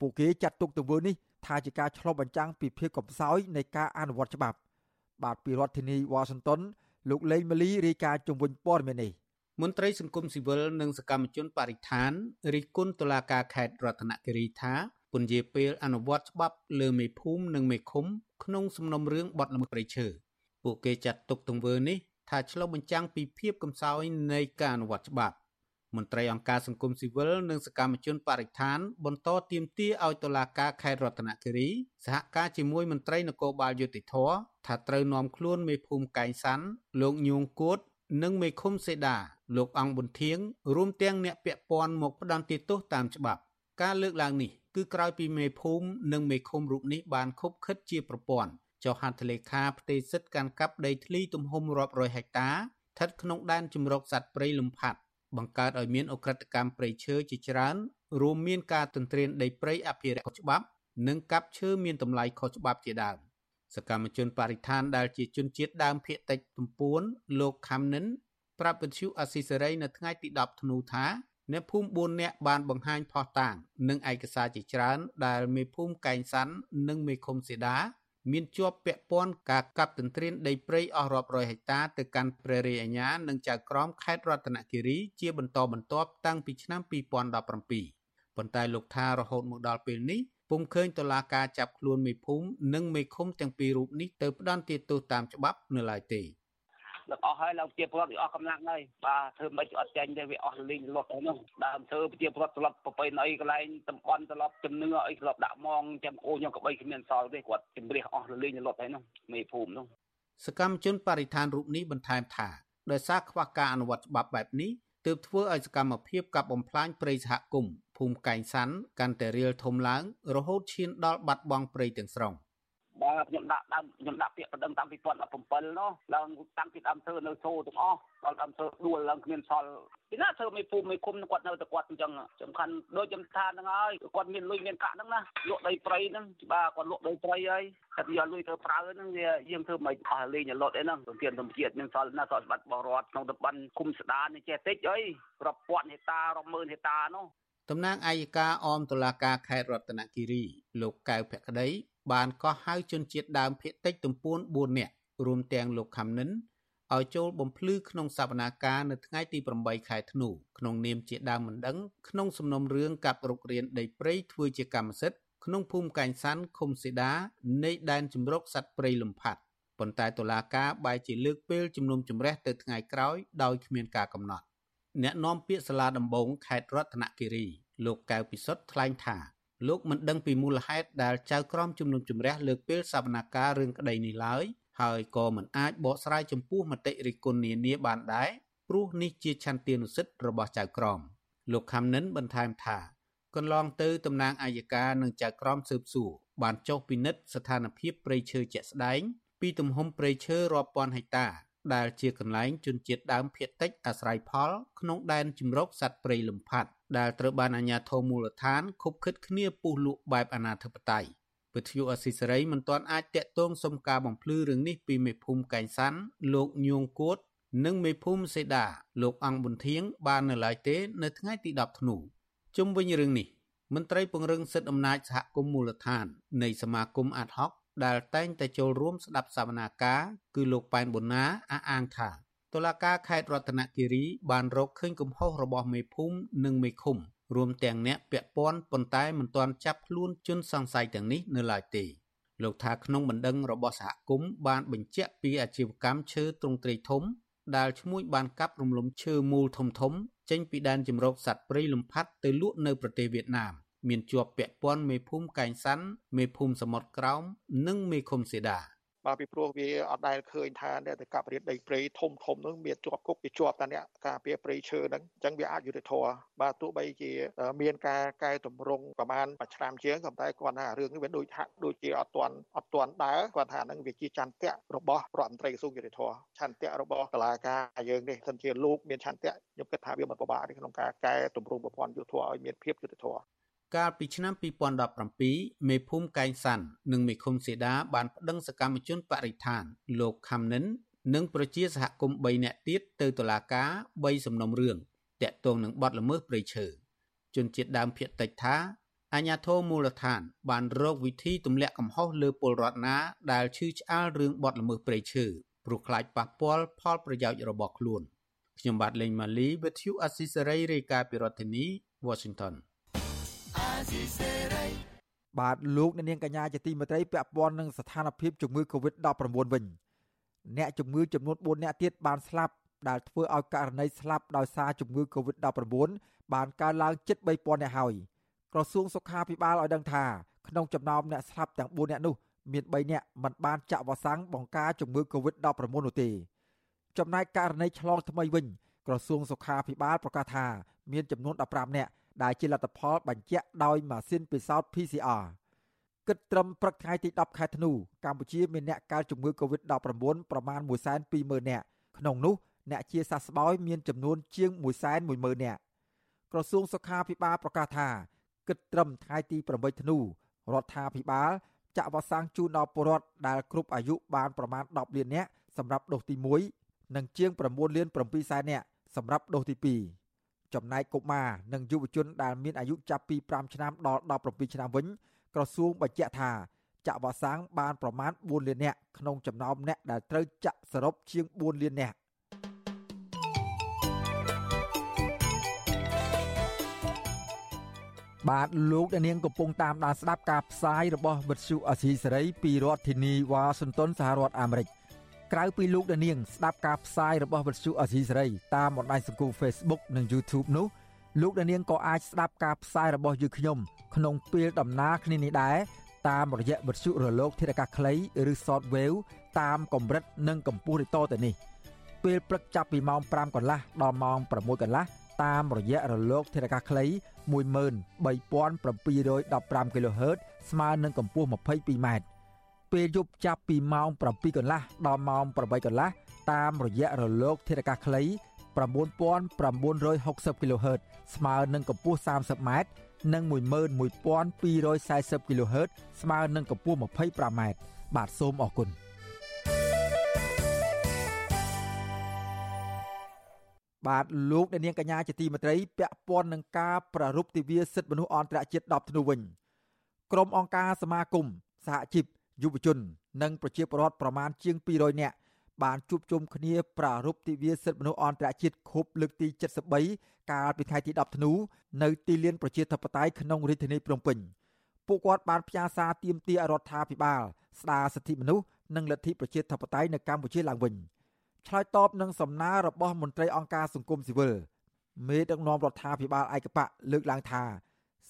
ពួកគេចាត់ទុកទង្វើនេះថាជាការឆ្លុះបញ្ចាំងពីភាពកំសោយនៃការអនុវត្តច្បាប់បាទពីរដ្ឋធានីវ៉ាស៊ីនតោនលោកលេងម៉ាលីរាយការណ៍ជំវិញព័ត៌មាននេះមន្ត្រីសង្គមស៊ីវិលនិងសកម្មជនបរិស្ថានរិះគន់តុលាការខេត្តរតនគិរីថាពន្យាពេលអនុវត្តច្បាប់លើមេភូមិនិងមេឃុំក្នុងសំណុំរឿងបទល្មើសព្រៃឈើពួកគេចាត់ទុកទង្វើនេះ ថាឆ្លុះបញ្ចាំងពីភាពកំសោយនៃការអនុវត្តច្បាប់មន្ត្រីអង្គការសង្គមស៊ីវិលនិងសកម្មជនបរិស្ថានបន្តទាមទារឲ្យតុលាការខេត្តរតនគិរីសហការជាមួយមន្ត្រីនគរបាលយុតិធធថាត្រូវនាំខ្លួនមេភូមិកែងសាន់លោកញួងគួត និងមេឃុំសេដា លោកអង្គប៊ុនធៀងរួមទាំងអ្នកពាក់ព័ន្ធមកផ្ដន្ទាទោសតាមច្បាប់ ការលើកឡើងនេះគឺក្រោយពីមេភូមិនិងមេឃុំរូបនេះបានខົບខិតជាប្រព័ន្ធ ចុះហត្ថលេខាផ្ទេរសិទ្ធិកាន់កាប់ដីធ្លីទំហំរាប់រយហិកតាស្ថិតក្នុងដែនជំរកសត្វព្រៃលំផាត់បង្កើតឲ្យមានអ ுக ្រិតកម្មព្រៃឈើជាច្រើន រួមមានការទន្ទ្រានដីព្រៃអភិរក្សខុសច្បាប់ និងកាប់ឈើមានតម្លៃខុសច្បាប់ជាដើមសកម្មជនបរិស្ថានដែលជាជនជាតិដើមភាគតិចទំពួនលោកខំនិនប្រាប់វិទ្យុអស៊ីសេរីនៅថ្ងៃទី10ធ្នូថាអ្នកភូមិ4នាក់បានបង្ហាញផុសតាង និងឯកសារជាច្រើន ដែលមេភូមិកែងសាន់និងមេឃុំសេដា មានជាប់ពាក់ព័ន្ធការកាប់ទន្ទ្រានដីព្រៃអស់រាប់រយហិកតាទៅកាន់ព្រះរាជអាជ្ញានិងចៅក្រមខេត្តរតនគិរីជាបន្តបន្ទាប់តាំងពីឆ្នាំ2017ប៉ុន្តែលោកថារហូតមកដល់ពេលនេះពុំឃើញតុលាការចាប់ខ្លួនមេភូមិនិងមេឃុំទាំងពីររូបនេះទៅផ្ដន្ទាទោសតាមច្បាប់នៅឡើយទេ។ លើកអស់ហើយឡើងជាពលរដ្ឋវាអស់កម្លាំងហើយបាទធ្វើមិនអត់ចាញ់ទេវាអស់លីងលត់ហើយនោះដើមធ្វើជាពលរដ្ឋស្លាប់ប្រពៃណីកន្លែងតំបន់ស្លាប់ជំនឿអីស្លាប់ដាក់មងចាំអូខ្ញុំក្បីគ្មានសល់ទេគាត់ជំរះអស់លីងលត់ហើយនោះមេភូមិនោះសកម្មជនបរិស្ថានរូបនេះបន្ថែមថាដោយសារខ្វះការអនុវត្តច្បាប់បែបនេះទើបធ្វើឲ្យសកម្មភាពកាប់បំផ្លាញព្រៃសហគមន៍ភូមិកែងសាន់កាន់តែរៀលធំឡើង រហូតឈានដល់បាត់បង់ព្រៃទាំងស្រុង បាទខ្ញុំដាក់ដើមខ្ញុំដាក់ពាក្យបណ្ដឹងតាំងពី2017នោះឡើងតាំងពីដើមធ្វើនៅសូទាំងអស់ដល់ដើមធ្វើដួលឡើងគ្មានសល់ពីណាធ្វើមេភូមិមេឃុំគាត់នៅតែគាត់អញ្ចឹងសំខាន់ដូចខ្ញុំថាហ្នឹងហើយគាត់មានលុយមានកាក់ហ្នឹងណាលក់ដីព្រៃហ្នឹងបាទគាត់លក់ដីព្រៃហើយគាត់យកលុយទៅប្រើហ្នឹងវាយើងធ្វើមិនអស់លេងលត់អីហ្នឹងទន្ទានធម្មជាតិមានសល់ណាសល់សម្បត្តិបរដ្ឋក្នុងតំបន់គុំស្ដាននេះចេះតិចអីរាប់ពាន់ហិកតារាប់ម៉ឺនហិកតានោះតំណាងអัยការអមតុលាការខេត្តរតនគិរីលោកកៅភក្តី បានកោះហៅជនជាតិដើមភាគតិចទំពួន4នាក់រួមទាំងលោកខំនិនឲ្យចូលបំភ្លឺក្នុងសវនាការនៅថ្ងៃទី8ខែធ្នូក្នុងនាមជាដើមមិនដឹងក្នុងសំណុំរឿងកាប់រុករានដីព្រៃធ្វើជាកម្មសិទ្ធិក្នុងភូមិកែងសាន់ឃុំសេដានៃដែនជំរកសត្វព្រៃលំផាត់ប៉ុន្តែតុលាការបែរជាលើកពេលជំនុំជម្រះទៅថ្ងៃក្រោយដោយគ្មានការកំណត់អ្នកនាំពាក្យសាលាដំបងខេត្តរតនគិរី លោកកៅពិសុទ្ធថ្លែងថា លោកមិនដឹងពីមូលហេតុដែលចៅក្រមជំនុំជម្រះលើកពេលសវនកម្មរឿងក្តីនេះឡើយហើយក៏មិនអាចបកស្រាយចំពោះមតិរិះគន់នានាបានដែរព្រោះនេះជាឆន្ទានុសិទ្ធិរបស់ចៅក្រមលោកខំនិនបន្ថែមថាកន្លងទៅតំណាងអាយកានិងចៅក្រមស៊ើបសួរបានចុះពិនិត្យស្ថានភាពព្រៃឈើជាក់ស្ដែង ពីទំហំព្រៃឈើរាប់ពាន់ហិកតា ដែលជាកន្លែងជនជាតិដើមភាគតិចអាស្រ័យផល ក្នុងដែនជំរកសត្វព្រៃលំផាត់ដែលត្រូវបានអាជ្ញាធរមូលដ្ឋានខុបខិតគ្នាពុះលក់បែបអនាធិបតេយ្យវិទ្យុអស៊ីសេរីមិនទាន់អាចតាក់ទងសុំការបំភ្លឺរឿងនេះពីមេភូមិកែងសាន់លោកញួងគួត និងមេភូមិសេដាលោកអង្គប៊ុនធៀងបាននៅឡើយទេ នៅថ្ងៃទី10ធ្នូជុំវិញរឿងនេះមន្ត្រីពង្រឹងសិទ្ធិអំណាចសហគមន៍មូលដ្ឋាននៃសមាគមអាត់ហុក ដែលតែងតែចូលរួមស្ដាប់សវនាការគឺលោកប៉ែនប៊ុនណាអះអាងថាតុលាការខេត្តរតនគិរីបានរកឃើញកំហុសរបស់មេភូមិនិងមេឃុំរួមទាំងអ្នកពាក់ព័ន្ធប៉ុន្តែមិនទាន់ចាប់ខ្លួនជនសង្ស័យទាំងនេះនៅឡើយទេលោកថាក្នុងបណ្ដឹងរបស់សហគមន៍បានបញ្ជាក់ពីអាជីវកម្មឈើទ្រង់ទ្រាយធំដែលឈ្មួញបានកាប់រំលំឈើមូលធំធំចេញពីដែនជំរកសត្វព្រៃលំផាត់ទៅលក់នៅប្រទេសវៀតណាម មានជាប់ពាក់ព័ន្ធមេភូមិកែងសាន់មេភូមិសមុទ្រក្រោមនិងមេឃុំសេដាបាទពីព្រោះវាអត់ដែលឃើញថាអ្នកទៅកាប់រៀនដីព្រៃធំធំនោះមានជាប់គុកវាជាប់តែអ្នកការពារព្រៃឈើហ្នឹងអញ្ចឹងវាអាចយុត្តិធម៌បាទទោះបីជាមានការកែតម្រង់ប្រហែលមួយឆ្នាំជាងក៏តែគាត់ថារឿងនេះវាដូចហាក់ដូចជាអត់ទាន់អត់ទាន់ដើរគាត់ថាហ្នឹងវាជាចន្ទៈរបស់រដ្ឋមន្ត្រីក្រសួងយុតិធធឆន្ទៈរបស់តុលាការយើងនេះសិនជាលោកមានឆន្ទៈខ្ញុំគិតថាវាមិនពិបាកទេក្នុងការកែតម្រង់ប្រព័ន្ធយុតិធធឲ្យមានភាពយុតិធធ កាលពីឆ្នាំ2017មេភូមិកែងសាន់និងមេឃុំសេដាបានប្តឹងសកម្មជនបរិស្ថាន លោកខំនិន និងប្រជាសហគមន៍3នាក់ទៀតទៅតុលាការ3សំណុំរឿងតាក់ទងនឹងបទល្មើសព្រៃឈើជនជាតិដើមភាគតិចថាអាញាធរមូលដ្ឋាន បានរកវិធីទម្លាក់កំហុសលើពលរដ្ឋណាដែលឈឺឆ្អាលរឿងបទល្មើសព្រៃឈើព្រោះខ្លាចប៉ះពាល់ផលប្រយោជន៍របស់ខ្លួនខ្ញុំបាទលេងម៉ាលី With you Assisary រាយការណ៍ពីរដ្ឋធានី Washington បាទលោកអ្នកនាងកញ្ញាជាទីមេត្រីពាក់ព័ន្ធនឹងស្ថានភាពជំងឺ Covid-19 វិញអ្នកជំងឺចំនួន4អ្នកទៀតបានស្លាប់ដែលធ្វើឲ្យករណីស្លាប់ដោយសារជំងឺ Covid-19 បានកើនឡើងជិត3000អ្នកហើយក្រសួងសុខាភិបាលឲ្យដឹងថាក្នុងចំណោមអ្នកស្លាប់ទាំង4អ្នកនោះមាន3នាក់មិនបានចាក់វ៉ាក់សាំងបង្ការជំងឺ Covid-19 នោះទេចំណែកករណីឆ្លងថ្មីវិញក្រសួងសុខាភិបាលប្រកាសថាមានចំនួន15នាក់ ដែលជាលទ្ធផលបញ្ជាក់ដោយម៉ាស៊ីនពិសោធន៍ PCR គិតត្រឹមព្រឹកថ្ងៃទី10ខែធ្នូកម្ពុជាមានអ្នកកើតជំងឺ Covid-19 ប្រមាណ120,000នាក់ក្នុងនោះអ្នកជាសះស្បើយមានចំនួនជាង110,000នាក់ក្រសួងសុខាភិបាលប្រកាសថាគិតត្រឹមថ្ងៃទី8ធ្នូរដ្ឋាភិបាលចាក់វ៉ាក់សាំងជូនដល់ពលរដ្ឋដែលគ្រប់អាយុបានប្រមាណ10លាននាក់សម្រាប់ដូសទី1និងជាង9លាន7សែននាក់សម្រាប់ដូសទី2 ចំណែកកុមារនិងយុវជនដែលមានអាយុចាប់ពី5ឆ្នាំដល់17ឆ្នាំវិញក្រសួងបញ្ជាក់ថាចាក់វ៉ាក់សាំងបានប្រមាណ4លាននាក់ក្នុងចំណោមអ្នកដែលត្រូវចាក់សរុបជាង4លាននាក់បាទលោកអ្នកនាងកំពុងតាមដានស្ដាប់ការផ្សាយរបស់វិទ្យុអសីសេរីពីរដ្ឋធានីវ៉ាស៊ីនតោនសហរដ្ឋអាមេរិក ក្រៅពីលោកអ្នកនាងស្ដាប់ការផ្សាយរបស់វិទ្យុអសីសេរីតាមបណ្ដាញសង្គម Facebook និង YouTube នោះលោកអ្នកនាងក៏អាចស្ដាប់ការផ្សាយរបស់យើងខ្ញុំក្នុងពេលដំណើរគ្នានេះដែរតាមរយៈវិទ្យុរលក ធារកាសខ្លីឬ Shortwave តាមកម្រិតនិងកម្ពស់ដូចតទៅនេះពេលព្រឹកចាប់ពីម៉ោង5កន្លះដល់ម៉ោង6កន្លះតាមរយៈរលកធារកាសខ្លី13715 kHz ស្មើនឹងកម្ពស់ 22m ពេលយប់ចាប់ពីម៉ោង7កន្លះដល់ម៉ោង8កន្លះតាមរយៈរលក ធារកាសខ្លី9960 kHz ស្មើនឹងកម្ពស់ 30m និង11240 kHz ស្មើនឹងកម្ពស់ 25m បាទសូមអរគុណបាទលោកអ្នកនាងកញ្ញាជាទីមេត្រីពាក់ព័ន្ធនឹងការប្រារព្ធទិវាសិទ្ធិមនុស្សអន្តរជាតិ10ធ្នូវិញក្រុមអង្គការសមាគមសហជីព យុវជន និងប្រជាពលរដ្ឋប្រមាណជាង200នាក់បានជួបជុំគ្នាប្រារព្ធទិវាសិទ្ធិមនុស្សអន្តរជាតិខូបលើកទី73កាលពីថ្ងៃទី10ធ្នូនៅទីលានប្រជាធិបតេយ្យក្នុងរាជធានីភ្នំពេញពួកគាត់បានផ្ញើសារទាមទាររដ្ឋាភិបាល ស្ដារសិទ្ធិមនុស្សនិងលទ្ធិប្រជាធិបតេយ្យនៅកម្ពុជាឡើងវិញ។ឆ្លើយតបនឹងសំណើរបស់មន្ត្រីអង្គការសង្គមស៊ីវិលមេដឹកនាំរដ្ឋាភិបាលឯកបៈលើកឡើងថា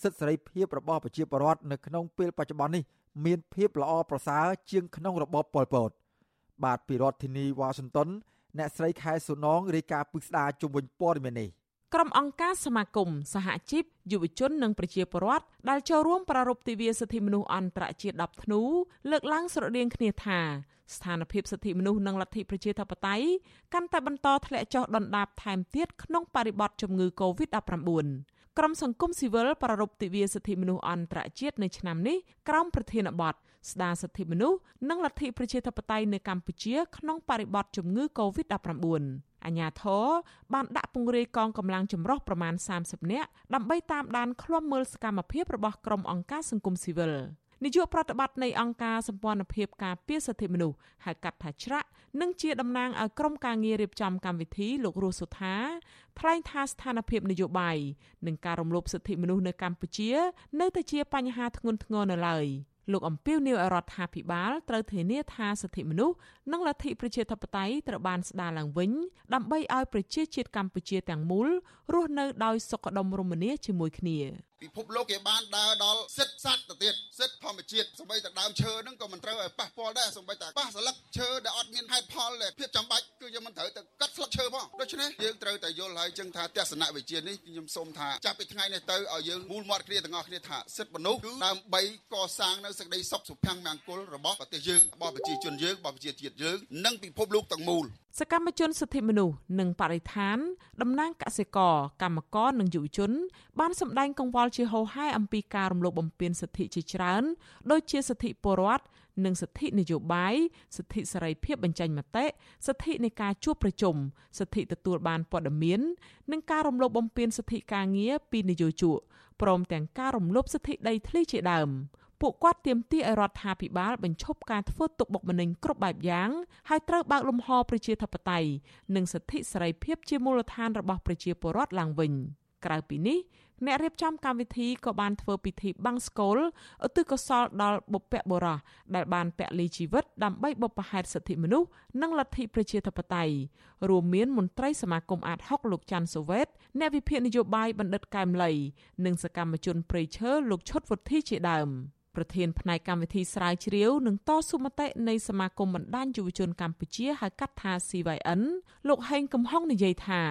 សិទ្ធិសេរីភាពរបស់ប្រជាពលរដ្ឋនៅក្នុងពេលបច្ចុប្បន្ននេះ មានភាពល្អប្រសើរជាងក្នុងរបបប៉ុលពត បាទពីរដ្ឋធានីវ៉ាស៊ីនតោនអ្នកស្រីខែសុនងរាយការណ៍ពិស្ដារជុំវិញព័ត៌មាននេះក្រុមអង្គការសមាគមសហជីពយុវជននិងប្រជាពលរដ្ឋដែលចូលរួមប្រារព្ធទិវាសិទ្ធិមនុស្សអន្តរជាតិ10ធ្នូលើកឡើងស្រដៀងគ្នាថាស្ថានភាពសិទ្ធិមនុស្សនិងលទ្ធិប្រជាធិបតេយ្យកាន់តែបន្តធ្លាក់ចុះដុនដាបថែមទៀតក្នុងបរិបទជំងឺ Covid-19 ក្រុមសង្គមស៊ីវិលប្រារព្ធទិវាសិទ្ធិមនុស្សអន្តរជាតិនៅឆ្នាំនេះក្រោមប្រធានបទស្ដារសិទ្ធិមនុស្សនិងលទ្ធិប្រជាធិបតេយ្យនៅកម្ពុជាក្នុងបរិបទជំងឺ Covid-19 អាញាធរបានដាក់ពង្រាយកងកម្លាំងចម្រុះប្រមាណ30នាក់ដើម្បីតាមដានឃ្លាំមើលសកម្មភាពរបស់ក្រុមអង្គការសង្គមស៊ីវិល នាយកប្រតិបត្តិនៃអង្គការសម្ព័ន្ធភាពការពារសិទ្ធិមនុស្សហៅកាត់ថាច្រាក់និងជាតំណាងឲ្យក្រុមការងាររៀបចំកម្មវិធីលោករស់សុថាថ្លែងថាស្ថានភាពនយោបាយនិងការរំលោភសិទ្ធិមនុស្សនៅកម្ពុជា នៅតែជាបញ្ហាធ្ងន់ធ្ងរនៅឡើយលោកអំពីវនីវរដ្ឋាភិបាលត្រូវធានាថាសិទ្ធិមនុស្សនិងលទ្ធិប្រជាធិបតេយ្យត្រូវបានស្ដារឡើងវិញដើម្បីឲ្យប្រជាជាតិកម្ពុជាទាំងមូលរស់នៅដោយសុខដុមរមនាជាមួយគ្នា ពពិភពលោកគេបានដើរដល់សិទ្ធិសត្វទៅទៀតសិទ្ធិធម្មជាតិសម្បីតែដើមឈើហ្នឹងក៏មិនត្រូវឲ្យប៉ះពាល់ដែរសម្បីតែប៉ះស្លឹកឈើដែលអត់មានហេតុផលដែលភាពចាំបាច់គឺយើងមិនត្រូវទៅកាត់ស្លឹកឈើផងដូច្នេះយើងត្រូវតែយល់ហើយចឹងថាទស្សនវិជ្ជានេះខ្ញុំសូមថាចាប់ពីថ្ងៃនេះទៅឲ្យយើងមូលមាត់គ្នាទាំងអស់គ្នាថាសិទ្ធិមនុស្សគឺដើម្បីកសាងនៅសេចក្តីសុខសុភមង្គលរបស់ប្រទេសយើងរបស់ប្រជាជនយើងរបស់ប្រជាជាតិយើងនិងពិភពលោកទាំងមូលសកម្មជនសិទ្ធិមនុស្សនិងបរិស្ថានតំណាងកសិករកម្មករនិងយុវជន បានសម្ដែងកង្វល់ជាហូរហែអំពីការរំលោភបំពានសិទ្ធិជាច្រើន ដូចជាសិទ្ធិពលរដ្ឋនិងសិទ្ធិនយោបាយសិទ្ធិសេរីភាពបញ្ចេញមតិសិទ្ធិនៃការជួបប្រជុំសិទ្ធិទទួលបានព័ត៌មាន និងការរំលោភបំពានសិទ្ធិការងារពីនយោជកព្រមទាំងការរំលោភសិទ្ធិដីធ្លីជាដើមពួកគាត់ទាមទារឲ្យរដ្ឋាភិបាលបញ្ឈប់ការធ្វើទុកបុកម្នេញគ្រប់បែបយ៉ាងហើយត្រូវបើកលំហប្រជាធិបតេយ្យនិងសិទ្ធិសេរីភាពជាមូលដ្ឋានរបស់ប្រជាពលរដ្ឋឡើងវិញ ក្រៅពីនេះអ្នករៀបចំកម្មវិធីក៏បានធ្វើពិធីបាំងស្កូលឧទ្ទិសកុសលដល់បុព្វបុរសដែលបានពលីជីវិតដើម្បីបុព្វហេតុសិទ្ធិមនុស្សនិងលទ្ធិប្រជាធិបតេយ្យរួមមានមន្ត្រីសមាគមអាត60លោកច័ន្ទសូវ៉េតអ្នកវិភាគនយោបាយបណ្ឌិតកែមលី និងសកម្មជនព្រៃឈើលោកឈុតវុធីជាដើម។ ប្រធានផ្នែកកម្មវិធីស្រាវជ្រាវនិងតស៊ូមតិនៃសមាគមបណ្ដាញយុវជនកម្ពុជាហៅកាត់ថា CYN លោកហេងកំហុងនិយាយថា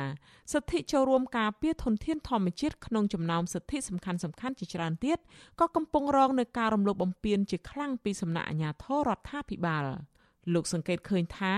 សិទ្ធិចូលរួមការពារធនធានធម្មជាតិក្នុងចំណោមសិទ្ធិសំខាន់សំខាន់ជាច្រើនទៀតក៏កំពុងរងនឹងការរំលោភបំពានជាខ្លាំងពីសំណាក់អាជ្ញាធររដ្ឋាភិបាល។ លោកសង្កេតឃើញថា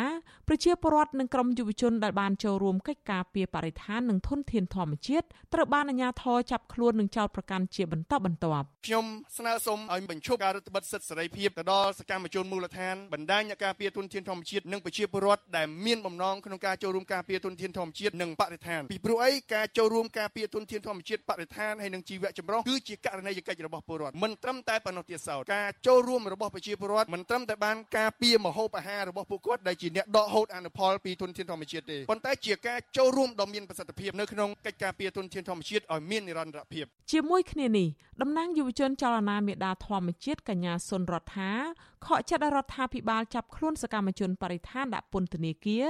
ប្រជាពលរដ្ឋនិងក្រុមយុវជនដែលបានចូលរួមកិច្ចការពារបរិស្ថាននិងធនធានធម្មជាតិត្រូវបានអាជ្ញាធរចាប់ខ្លួននិងចោទប្រកាន់ជាបន្តបន្ទាប់ខ្ញុំស្នើសុំឲ្យបញ្ឈប់ការរដ្ឋបិទសិទ្ធិសេរីភាពទៅដល់សកម្មជនមូលដ្ឋានបណ្ដាញអ្នកការពារធនធានធម្មជាតិនិងប្រជាពលរដ្ឋដែលមានបំណងក្នុងការចូលរួមការពារធនធានធម្មជាតិនិងបរិស្ថានពីព្រោះអីការចូលរួមការពារធនធានធម្មជាតិបរិស្ថានហើយនិងជីវៈចម្រុះគឺជាករណីយកិច្ចរបស់ពលរដ្ឋមិនត្រឹមតែប៉ុណ្ណោះទៀតសោតការចូលរួមរបស់ប្រជាពលរដ្ឋមិនត្រឹមតែបានការពារមហូបអាហាររបស់ពួកគាត់ដែលជាអ្នកដកហូតអនុផលពីទុនធានធម្មជាតិទេប៉ុន្តែជាការចូលរួមដ៏មានប្រសិទ្ធភាពនៅក្នុងកិច្ចការពារទុនធានធម្មជាតិឲ្យមាននិរន្តរភាពជាមួយគ្នានេះតំណាងយុវជនចលនាមេដាធម្មជាតិកញ្ញាសុនរដ្ឋាខកចិត្តរដ្ឋាភិបាលចាប់ខ្លួនសកម្មជនបរិស្ថានដាក់ពន្ធនាគារ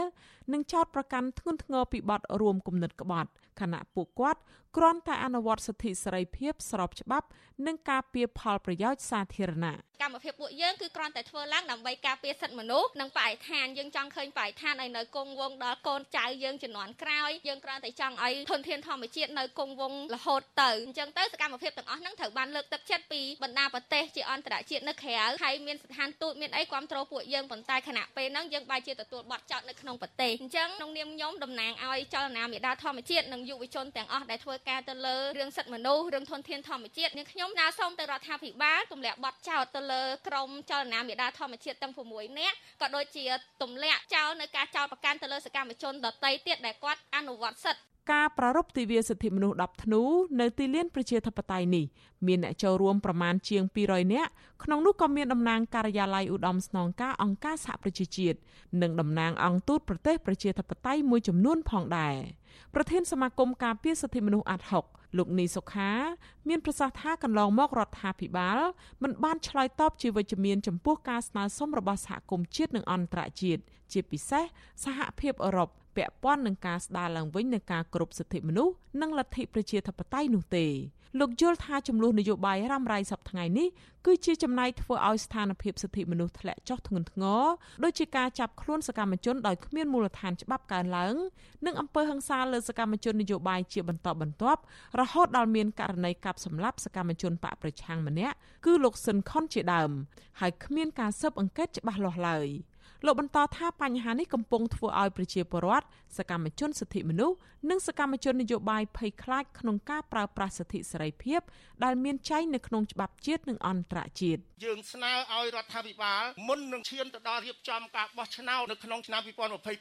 និងចោទប្រកាន់ធ្ងន់ធ្ងរពីបទរួមគំនិតក្បត់ខណៈពួកគាត់គ្រាន់តែអនុវត្តសិទ្ធិសេរីភាពស្របច្បាប់និងការពារផលប្រយោជន៍សាធារណៈកម្មភាពពួកយើងគឺគ្រាន់តែធ្វើឡើងដើម្បីការពារសិទ្ធិមនុស្សនិងបរិស្ថានយើងចង់ឃើញបរិស្ថានឲ្យនៅគង់វង្សដល់កូនចៅយើងជំនាន់ក្រោយយើងគ្រាន់តែចង់ឲ្យធនធានធម្មជាតិនៅគង់វង្សរហូតទៅអញ្ចឹងទៅសកម្មភាពទាំងអស់ហ្នឹងត្រូវបានលើកទឹកចិត្តពីបណ្ដាប្រទេសជាអន្តរជាតិនៅក្រៅហើយមានស្ថានទូតមានអីគ្រប់គ្រងពួកយើងប៉ុន្តែខណៈពេលហ្នឹងយើងបែរជាទទួលបទចោទនៅក្នុងប្រទេសអញ្ចឹងក្នុងនាមខ្ញុំតំណាងឲ្យចលនាមេដាធម្មជាតិនិងយុវជនទាំងអស់ដែលធ្វើការទៅលើរឿងសិទ្ធិមនុស្សរឿងធនធានធម្មជាតិនាងខ្ញុំណាសូមទៅរដ្ឋាភិបាលទម្លាក់បទចោទទៅលើក្រមចលនាមេដាធម្មជាតិទាំង6នាក់ក៏ដូចជាទម្លាក់ចោលនៅការចោទប្រកាន់ទៅលើសកម្មជនដទៃទៀតដែលគាត់អនុវត្តសិទ្ធិ ការប្រារព្ធទិវាសិទ្ធិមនុស្ស10ធ្នូនៅទីលានប្រជាធិបតេយ្យនេះមានអ្នកចូលរួមប្រមាណជាង200នាក់ក្នុងនោះក៏មានតំណាងការិយាល័យឧត្តមស្នងការអង្គការសហប្រជាជាតិនិងតំណាងអង្គទូតប្រទេសប្រជាធិបតេយ្យមួយចំនួនផងដែរប្រធានសមាគមការពារសិទ្ធិមនុស្សអាត់ហុកលោកនីសុខា មានប្រសាសន៍ថាកន្លងមករដ្ឋាភិបាលមិនបានឆ្លើយតបជាវិជ្ជមានចំពោះការស្នើសុំរបស់សហគមន៍ជាតិនិងអន្តរជាតិជាពិសេសសហភាពអឺរ៉ុប ពាក់ព័ន្ធនឹងការស្ដារឡើងវិញនៃការគោរពសិទ្ធិមនុស្សនិងលទ្ធិប្រជាធិបតេយ្យនោះទេលោកយល់ថាចំនួននយោបាយរ៉ាំរ៉ៃសប្តាហ៍នេះគឺជាចំណែកធ្វើឲ្យស្ថានភាពសិទ្ធិមនុស្សធ្លាក់ចុះធ្ងន់ធ្ងរដោយជាការចាប់ខ្លួនសកម្មជនដោយគ្មានមូលដ្ឋានច្បាប់កើនឡើងនិងអំពើហិង្សាលើសកម្មជននយោបាយជាបន្តបន្ទាប់រហូតដល់មានករណីកាប់សម្លាប់សកម្មជនបកប្រឆាំងម្នាក់គឺលោកស៊ិនខុនជាដើមហើយគ្មានការស៊ើបអង្កេតច្បាស់លាស់ឡើយ។ លោកបន្តថាបញ្ហានេះកំពុងធ្វើឲ្យប្រជាពលរដ្ឋសកម្មជនសិទ្ធិមនុស្សនិងសកម្មជននយោបាយភ័យខ្លាចក្នុងការប្រើប្រាស់សិទ្ធិសេរីភាព ដែលមានចែងនៅក្នុងច្បាប់ជាតិនិងអន្តរជាតិយើងស្នើឲ្យរដ្ឋាភិបាលមុននឹងឈានទៅដល់រៀបចំការបោះឆ្នោតនៅក្នុងឆ្នាំ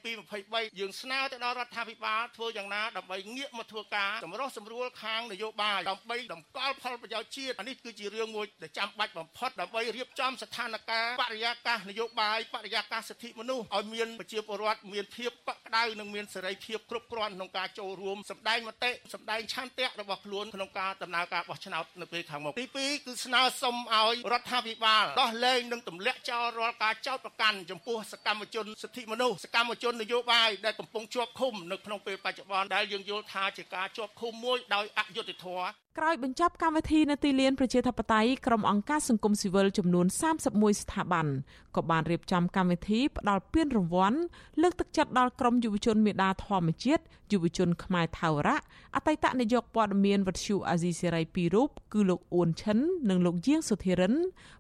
2022-23យើងស្នើទៅដល់រដ្ឋាភិបាលធ្វើយ៉ាងណាដើម្បីងាកមកធ្វើការសម្រុះសម្រួលខាងនយោបាយដើម្បីតម្កល់ផលប្រយោជន៍ជាតិអានេះគឺជារឿងមួយដែលចាំបាច់បំផុតដើម្បីរៀបចំស្ថានភាពបរិយាកាសនយោបាយបរិយាកាសសិទ្ធិមនុស្សឲ្យមានប្រជាពលរដ្ឋមានភាពកក់ក្ដៅនិងមានសេរីភាពគ្រប់គ្រាន់ក្នុងការចូលរួមសម្ដែងមតិសម្ដែងឆន្ទៈរបស់ខ្លួនក្នុងការដំណើរការបោះឆ្នោតនៅពេលខាងមុខទី2គឺស្នើសុំឲ្យរដ្ឋាភិបាលដោះលែងនិងទម្លាក់ចោលរាល់ការចោទប្រកាន់ចំពោះសកម្មជនសិទ្ធិមនុស្សសកម្មជននយោបាយដែលកំពុងជាប់ឃុំនៅក្នុងពេលបច្ចុប្បន្នដែលយើងយល់ថាជាការជាប់ឃុំមួយដោយអយុត្តិធម៌ ក្រោយបញ្ចប់កម្មវិធីនៅទីលានប្រជាធិបតេយ្យក្រុមអង្គការសង្គមស៊ីវិលចំនួន31ស្ថាប័នក៏បានរៀបចំកម្មវិធីផ្ដល់ពានរង្វាន់លើកទឹកចិត្តដល់ក្រុមយុវជនមេដាធម្មជាតិយុវជនខ្មែរថៅរៈអតីតនាយកព័ត៌មានវិទ្យុអាស៊ីសេរីពីររូបគឺលោកអ៊ួនឈិននិងលោកយាងសុធិរិន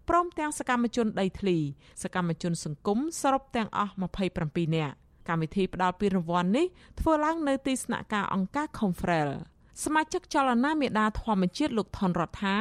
ព្រមទាំងសកម្មជនដីធ្លី សកម្មជនសង្គមសរុបទាំងអស់27នាក់កម្មវិធីផ្ដល់ពានរង្វាន់នេះធ្វើឡើងនៅទីស្នាក់ការអង្គការ Confrel សមាជិកចលនាមេដាធម្មជាតិលោកថនរដ្ឋា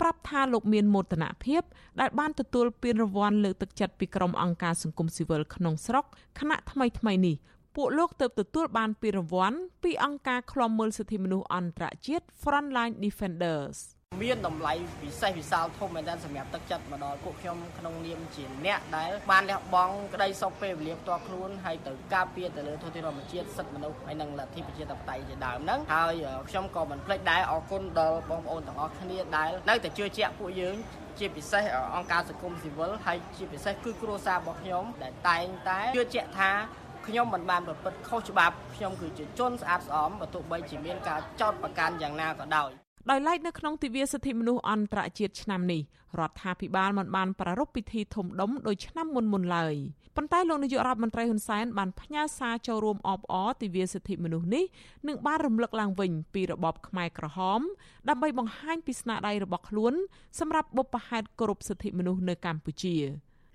ប្រាប់ថាលោកមានមោទនភាពដែលបានទទួលពានរង្វាន់លើកទឹកចិត្តពីក្រុមអង្គការសង្គមស៊ីវិលក្នុងស្រុកគណៈថ្មីថ្មីនេះពួកលោកទៅទទួលបានពានរង្វាន់ពីអង្គការឃ្លាំមើលសិទ្ធិមនុស្សអន្តរជាតិ Frontline Defenders មានតម្លៃពិសេសវិសាលធំមែនទែនសម្រាប់ទឹកចិត្តមកដល់ពួកខ្ញុំក្នុងនាមជាអ្នកដែលបានលះបង់ក្តីសុខពេលវេលាផ្ទាល់ខ្លួនហើយទៅការពារទៅលើធនធានធម្មជាតិសិទ្ធិមនុស្សហើយនិងលទ្ធិប្រជាធិបតេយ្យជាដើមហ្នឹងហើយខ្ញុំក៏មិនភ្លេចដែរអរគុណដល់បងប្អូនទាំងអស់គ្នាដែលនៅតែជឿជាក់ពួកយើងជាពិសេសអង្គការសង្គមស៊ីវិលហើយជាពិសេសគឺគ្រួសាររបស់ខ្ញុំដែលតែងតែជឿជាក់ថាខ្ញុំមិនបានប្រព្រឹត្តខុសច្បាប់ខ្ញុំគឺជាជនស្អាតស្អំបើទោះបីជាមានការចោទប្រកាន់យ៉ាងណាក៏ដោយ ដោយឡែកនៅក្នុងទិវាសិទ្ធិមនុស្សអន្តរជាតិឆ្នាំនេះរដ្ឋាភិបាលមិនបានប្រារព្ធពិធីធំដុំដោយឆ្នាំមុនមុនឡើយប៉ុន្តែលោកនាយករដ្ឋមន្ត្រីហ៊ុនសែនបានផ្ញើសារចូលរួមអបអរទិវាសិទ្ធិមនុស្សនេះនិងបានរំលឹកឡើងវិញពីរបបខ្មែរក្រហម ដើម្បីបង្ហាញពីស្នាដៃរបស់ខ្លួន សម្រាប់បុព្វហេតុគោរពសិទ្ធិមនុស្សនៅកម្ពុជា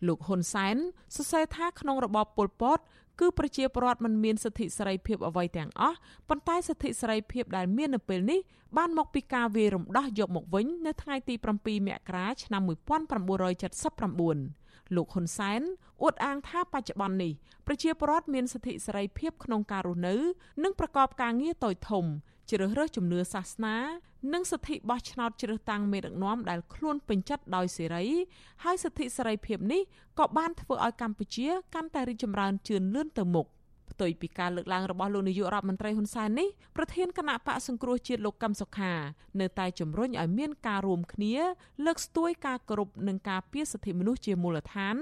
លោកហ៊ុនសែនសរសេរថាក្នុងរបបប៉ុលពត គឺប្រជាពលរដ្ឋមិនមានសិទ្ធិសេរីភាពអ្វីទាំងអស់ប៉ុន្តែសិទ្ធិសេរីភាពដែលមាននៅពេលនេះបានមកពីការវាយរំដោះយកមកវិញនៅថ្ងៃទី7មករាឆ្នាំ1979លោកហ៊ុនសែនអួតអាងថាបច្ចុប្បន្ននេះប្រជាពលរដ្ឋមានសិទ្ធិសេរីភាពក្នុងការរស់នៅ និងប្រកបការងារតូចធំ ជ្រើសរើសជំនឿសាសនា និងសិទ្ធិបោះឆ្នោតជ្រើសតាំងមេដឹកនាំដែលខ្លួនពេញចិត្តដោយសេរី ហើយសិទ្ធិសេរីភាពនេះក៏បានធ្វើឲ្យកម្ពុជាកាន់តែរីកចម្រើនជឿនលឿនទៅមុខផ្ទុយពីការលើកឡើងរបស់លោកនាយករដ្ឋមន្ត្រីហ៊ុនសែននេះប្រធានគណៈបកសង្គ្រោះជាតិលោកកឹមសុខានៅតែជំរុញឲ្យមានការរួមគ្នា លើកស្ទួយការគោរពនិងការពារសិទ្ធិមនុស្សជាមូលដ្ឋាន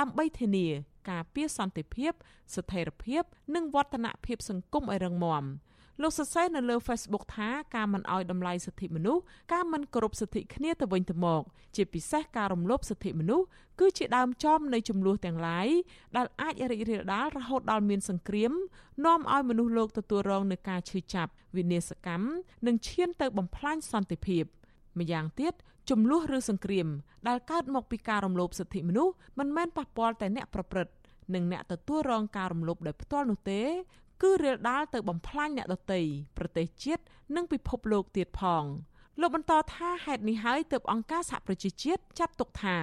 ដើម្បីធានាការពារសន្តិភាព ស្ថិរភាព និងវឌ្ឍនភាពសង្គមឲ្យរឹងមាំ លោកសរសេរនៅលើ Facebook ថាការមិនអោយតម្លៃសិទ្ធិមនុស្សការមិនគោរពសិទ្ធិគ្នាទៅវិញទៅមក ជាពិសេសការរំលោភសិទ្ធិមនុស្សគឺជាដើមចំនៃចំនួនទាំងឡាយដែលអាចរីករាលដាលរហូតដល់មានសង្គ្រាមនាំឲ្យមនុស្សលោកទទួលរងនឹងការឈឺចាប់វិនាសកម្មនិងឈានទៅបំផ្លាញសន្តិភាពម្យ៉ាងទៀតចំនួនឬសង្គ្រាមដែលកើតមកពីការរំលោភសិទ្ធិមនុស្សមិនមែនប៉ះពាល់តែអ្នកប្រព្រឹត្តនិងអ្នកទទួលរងការរំលោភដោយផ្ទាល់នោះទេ គឺរាលដាលទៅបំផ្លាញអ្នកដទៃប្រទេសជាតិនិងពិភពលោកទៀតផងលោកបន្តថាហេតុនេះហើយទើបអង្គការសហប្រជាជាតិចាត់ទុកថា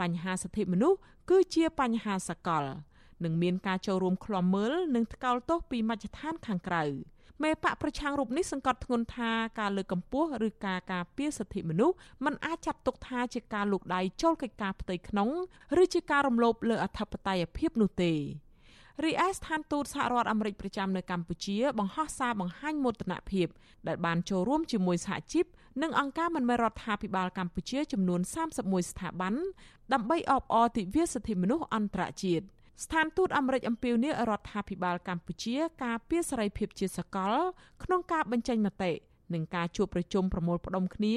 បញ្ហាសិទ្ធិមនុស្សគឺជាបញ្ហាសកលនិងមានការចូលរួមឃ្លាំមើលនិងថ្កោលទោសពីមជ្ឈដ្ឋានខាងក្រៅមេបកប្រឆាំងរូបនេះសង្កត់ធ្ងន់ថាការលើកកម្ពស់ឬការការពារសិទ្ធិមនុស្សมันអាចចាត់ទុកថាជាការលូកដៃចូលកិច្ចការផ្ទៃក្នុង ឬជាការរំលោភលើអធិបតេយ្យភាពនោះទេ រីឯស្ថានទូតសហរដ្ឋអាមេរិកប្រចាំនៅកម្ពុជា បង្ហោះសារបង្ហាញមោទនភាពដែលបានចូលរួមជាមួយសហជីពនិងអង្គការមិនមែនរដ្ឋាភិបាលកម្ពុជាចំនួន31ស្ថាប័នដើម្បីអបអរទិវាសិទ្ធិមនុស្សអន្តរជាតិស្ថានទូតអាមេរិកអំពាវនាវរដ្ឋាភិបាលកម្ពុជាការពារសេរីភាពជាសកល ក្នុងការបញ្ចេញមតិនិងការជួបប្រជុំប្រមូលផ្ដុំគ្នា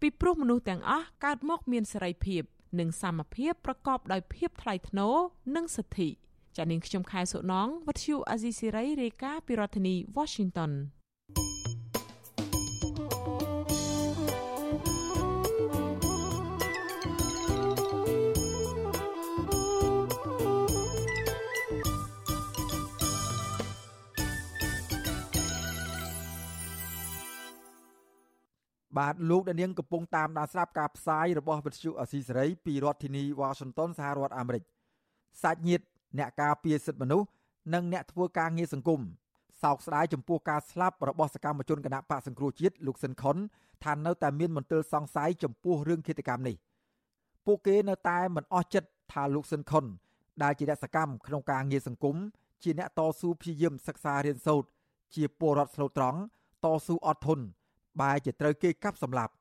ពីព្រោះមនុស្សទាំងអស់កើតមកមានសេរីភាព និងសមភាពប្រកបដោយភាពថ្លៃថ្នូរនិងសិទ្ធិ។ ចានាងខ្ញុំខែសុណងវັດឈូអាស៊ីសេរីរាយការណ៍ពីរដ្ឋធានី Washington បាទលោកដានៀងកំពុងតាមដានស្រាប់ការផ្សាយរបស់វិទ្យុអស៊ីសេរីពីរដ្ឋធានី Washington សហរដ្ឋអាមេរិកសាច់ញាតិ អ្នកការពារសិទ្ធិមនុស្សនិងអ្នកធ្វើការងារសង្គមសោកស្ដាយចំពោះការស្លាប់របស់សកម្មជនគណៈបកសង្គ្រោះជាតិលោកស៊ិនខុនថានៅតែមានមន្ទិលសង្ស័យចំពោះរឿងឃាតកម្មនេះពួកគេនៅតែមិនអស់ចិត្តថាលោកស៊ិនខុនដែលជាអ្នកសកម្មក្នុងការងារសង្គមជាអ្នកតស៊ូព្យាយាមសិក្សារៀនសូត្រជាពលរដ្ឋស្លូតត្រង់តស៊ូអត់ធន់បែរជាត្រូវគេកាប់សម្លាប់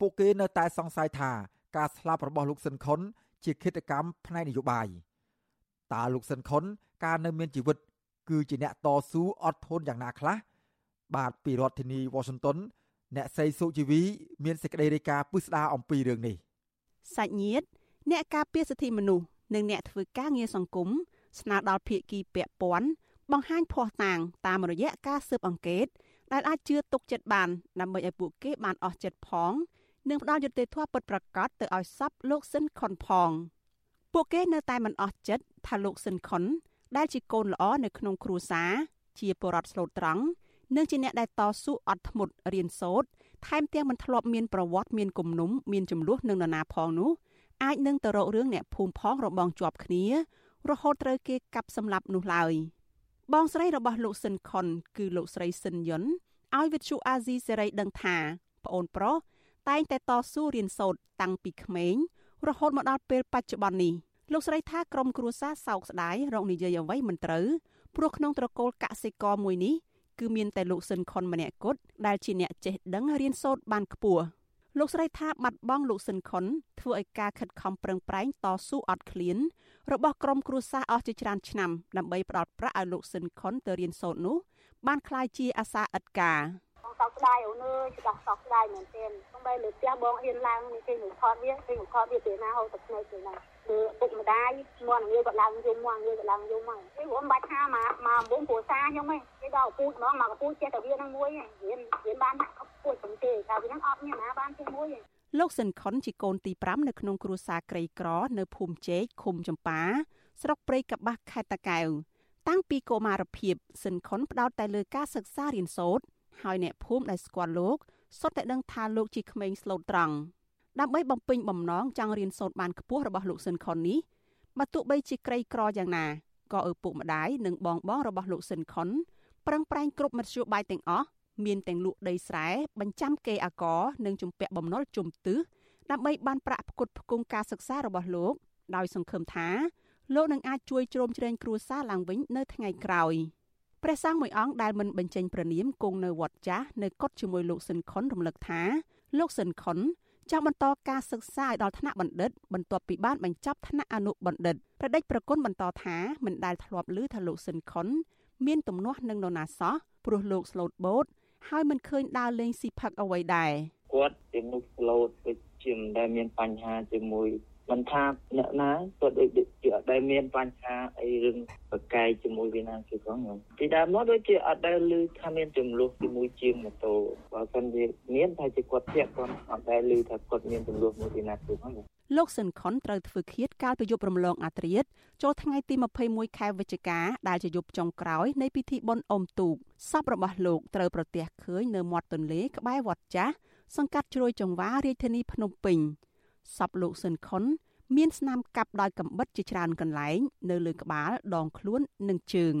ពួកគេនៅតែសង្ស័យថាការស្លាប់របស់លោកស៊ិនខុនជាឃាតកម្មផ្នែកនយោបាយ។ តើលោកស៊ិនខុនកាលនៅមានជីវិត គឺជាអ្នកតស៊ូអត់ធន់យ៉ាងណាខ្លះបាទពីរដ្ឋធានី Washington អ្នកស្រីសុជីវី មានសេចក្តីរាយការណ៍ពិស្ដារអំពីរឿងនេះសាច់ញាតិអ្នកការពារសិទ្ធិមនុស្សនិងអ្នកធ្វើការងារសង្គមស្នើដល់ភាគីពាក់ព័ន្ធបង្ហាញភ័ស្តុតាងតាមរយៈការស៊ើបអង្កេតដែលអាចជឿទុកចិត្តបានដើម្បីឲ្យពួកគេបានអស់ចិត្តផង និងផ្ដល់យុត្តិធម៌ពិតប្រាកដទៅឲ្យសពលោកស៊ិនខុនផង ពួកគេនៅតែមិនអស់ចិត្តថាលោកស៊ិនខុនដែលជាកូនល្អនៅក្នុងគ្រួសារជាបរិវត្តស្លូតត្រង់និងជាអ្នកដែលតស៊ូអត់ធ្មត់រៀនសូត្រថែមទាំងមិនធ្លាប់មានប្រវត្តិមានគំនុំមានចំនួននឹងនរណាផងនោះអាចនឹងទៅរករឿងអ្នកភូមិផងរបងជាប់គ្នា រហូតត្រូវគេកាប់សម្លាប់នោះឡើយបងស្រីរបស់លោកស៊ិនខុនគឺលោកស្រីស៊ិនយុនឲ្យវិទ្យុអាស៊ីសេរីដឹងថាប្អូនប្រុសតែងតែតស៊ូរៀនសូត្រតាំងពីក្មេង រហូតមកដល់ពេលបច្ចុប្បន្ននេះលោកស្រីថាក្រុមគ្រួសារសោកស្ដាយរកនិយាយអ្វីមិនត្រូវព្រោះក្នុងត្រកូលកសិករមួយនេះគឺមានតែលោកស៊ិនខុនម្នាក់គត់ដែលជាអ្នកចេះដឹងរៀនសូត្របានខ្ពស់លោកស្រីថាបាត់បង់លោកស៊ិនខុនធ្វើឲ្យការខិតខំប្រឹងប្រែងតស៊ូអត់ឃ្លានរបស់ក្រុមគ្រួសារអស់ជាច្រើនឆ្នាំដើម្បីផ្ដល់ប្រាក់ឲ្យលោកស៊ិនខុនទៅរៀនសូត្រនោះបានក្លាយជាអាសាឥតការ សោកស្ដាយអូនអើយច្បាស់សោកស្ដាយមែនទែនខ្ញុំបីលើផ្ទះបងហ៊ានឡើងនេះគេនឹងថតវាគេនឹងថតវាពេលណាហូតទឹកភ្នែកពេលណាគឺពុកម្ដាយមកនឹងវាក៏ឡើងយំមកវាក៏ឡើងយំមកគេមិនបាច់ថាមកមកអំបងគ្រួសារខ្ញុំឯងគេដល់ពូជហ្មងមកពូជចេះតែវានឹងមួយរៀនរៀនបានពូជសំទេតែវានឹងអត់មានណាបានជាមួយលោកសិនខុនជាកូនទី5នៅក្នុងគ្រួសារក្រីក្រ នៅភូមិជែកឃុំចម្ប៉ាស្រុកព្រៃកបាស់ខេត្តតាកែវតាំងពីកុមារភាពសិនខុនផ្ដោតតែលើការសិក្សារៀនសូត្រ ហើយអ្នកភូមិដែលស្គាល់លោកសុទ្ធតែដឹងថាលោកជាក្មេងស្លូតត្រង់ដើម្បីបំពេញបំណងចង់រៀនសូត្របានខ្ពស់របស់លោកស៊ិនខុននេះបើទោះបីជាក្រីក្រយ៉ាងណាក៏ឪពុកម្ដាយនិងបងបងរបស់លោកស៊ិនខុនប្រឹងប្រែងគ្រប់មធ្យោបាយទាំងអស់មានទាំងលក់ដីស្រែបញ្ចាំគេអាករនិងជំពាក់បំណុលជុំទិសដើម្បីបានប្រាក់ផ្គត់ផ្គង់ការសិក្សារបស់លោកដោយសង្ឃឹមថាលោកនឹងអាចជួយជ្រោមជ្រែងគ្រួសារឡើងវិញនៅថ្ងៃក្រោយ ព្រះសង្ឃមួយអង្គដែលមិនបញ្ចេញព្រះនាមគង់នៅវត្តចាស់នៅកុដជាមួយលោកស៊ិនខុនរំលឹកថាលោកស៊ិនខុនចង់បន្តការសិក្សាឲ្យដល់ថ្នាក់បណ្ឌិតបន្ទាប់ពីបានបញ្ចប់ថ្នាក់អនុបណ្ឌិតប្រដេចប្រគុណបន្តថាមិនដែលធ្លាប់ឮថាលោកស៊ិនខុនមានទំនាស់នឹងនរណាសោះព្រោះលោកស្លូតបូតហើយមិនឃើញដើរលេងស៊ីផឹកអ្វីដែរគាត់ជាមនុស្សស្លូតដូចជាមិនដែលមានបញ្ហាជាមួយ មិនថាអ្នកណាគាត់ដូចជាអត់ដែលមានបញ្ហាអីរឿងប្រកែកជាមួយវាណាគឺផងខ្ញុំពីដើមមកដូចជាអត់ដែលឮថាមានចំនួនជាមួយជាងម៉ូតូបើមិនវាមានតែជាគាត់ធាក់គាត់អត់ដែលឮថាគាត់មានចំនួនមួយពីណាគឺផងលោកស៊ិនខុនត្រូវធ្វើឃាតកាលពីយប់រំលងអាត្រាតចូលថ្ងៃទី21ខែវិច្ឆិកាដែលជាយប់ចុងក្រោយនៃពិធីបុណ្យអុំទូកសពរបស់លោកត្រូវប្រទះឃើញនៅមាត់ទន្លេក្បែរវត្តចាស់សង្កាត់ជ្រោយចង្វារាជធានីភ្នំពេញ សពលោកស៊ិនខុនមានស្នាមកាប់ដោយកំបិតជាច្រើនកន្លែង នៅលើក្បាលដងខ្លួននិងជើង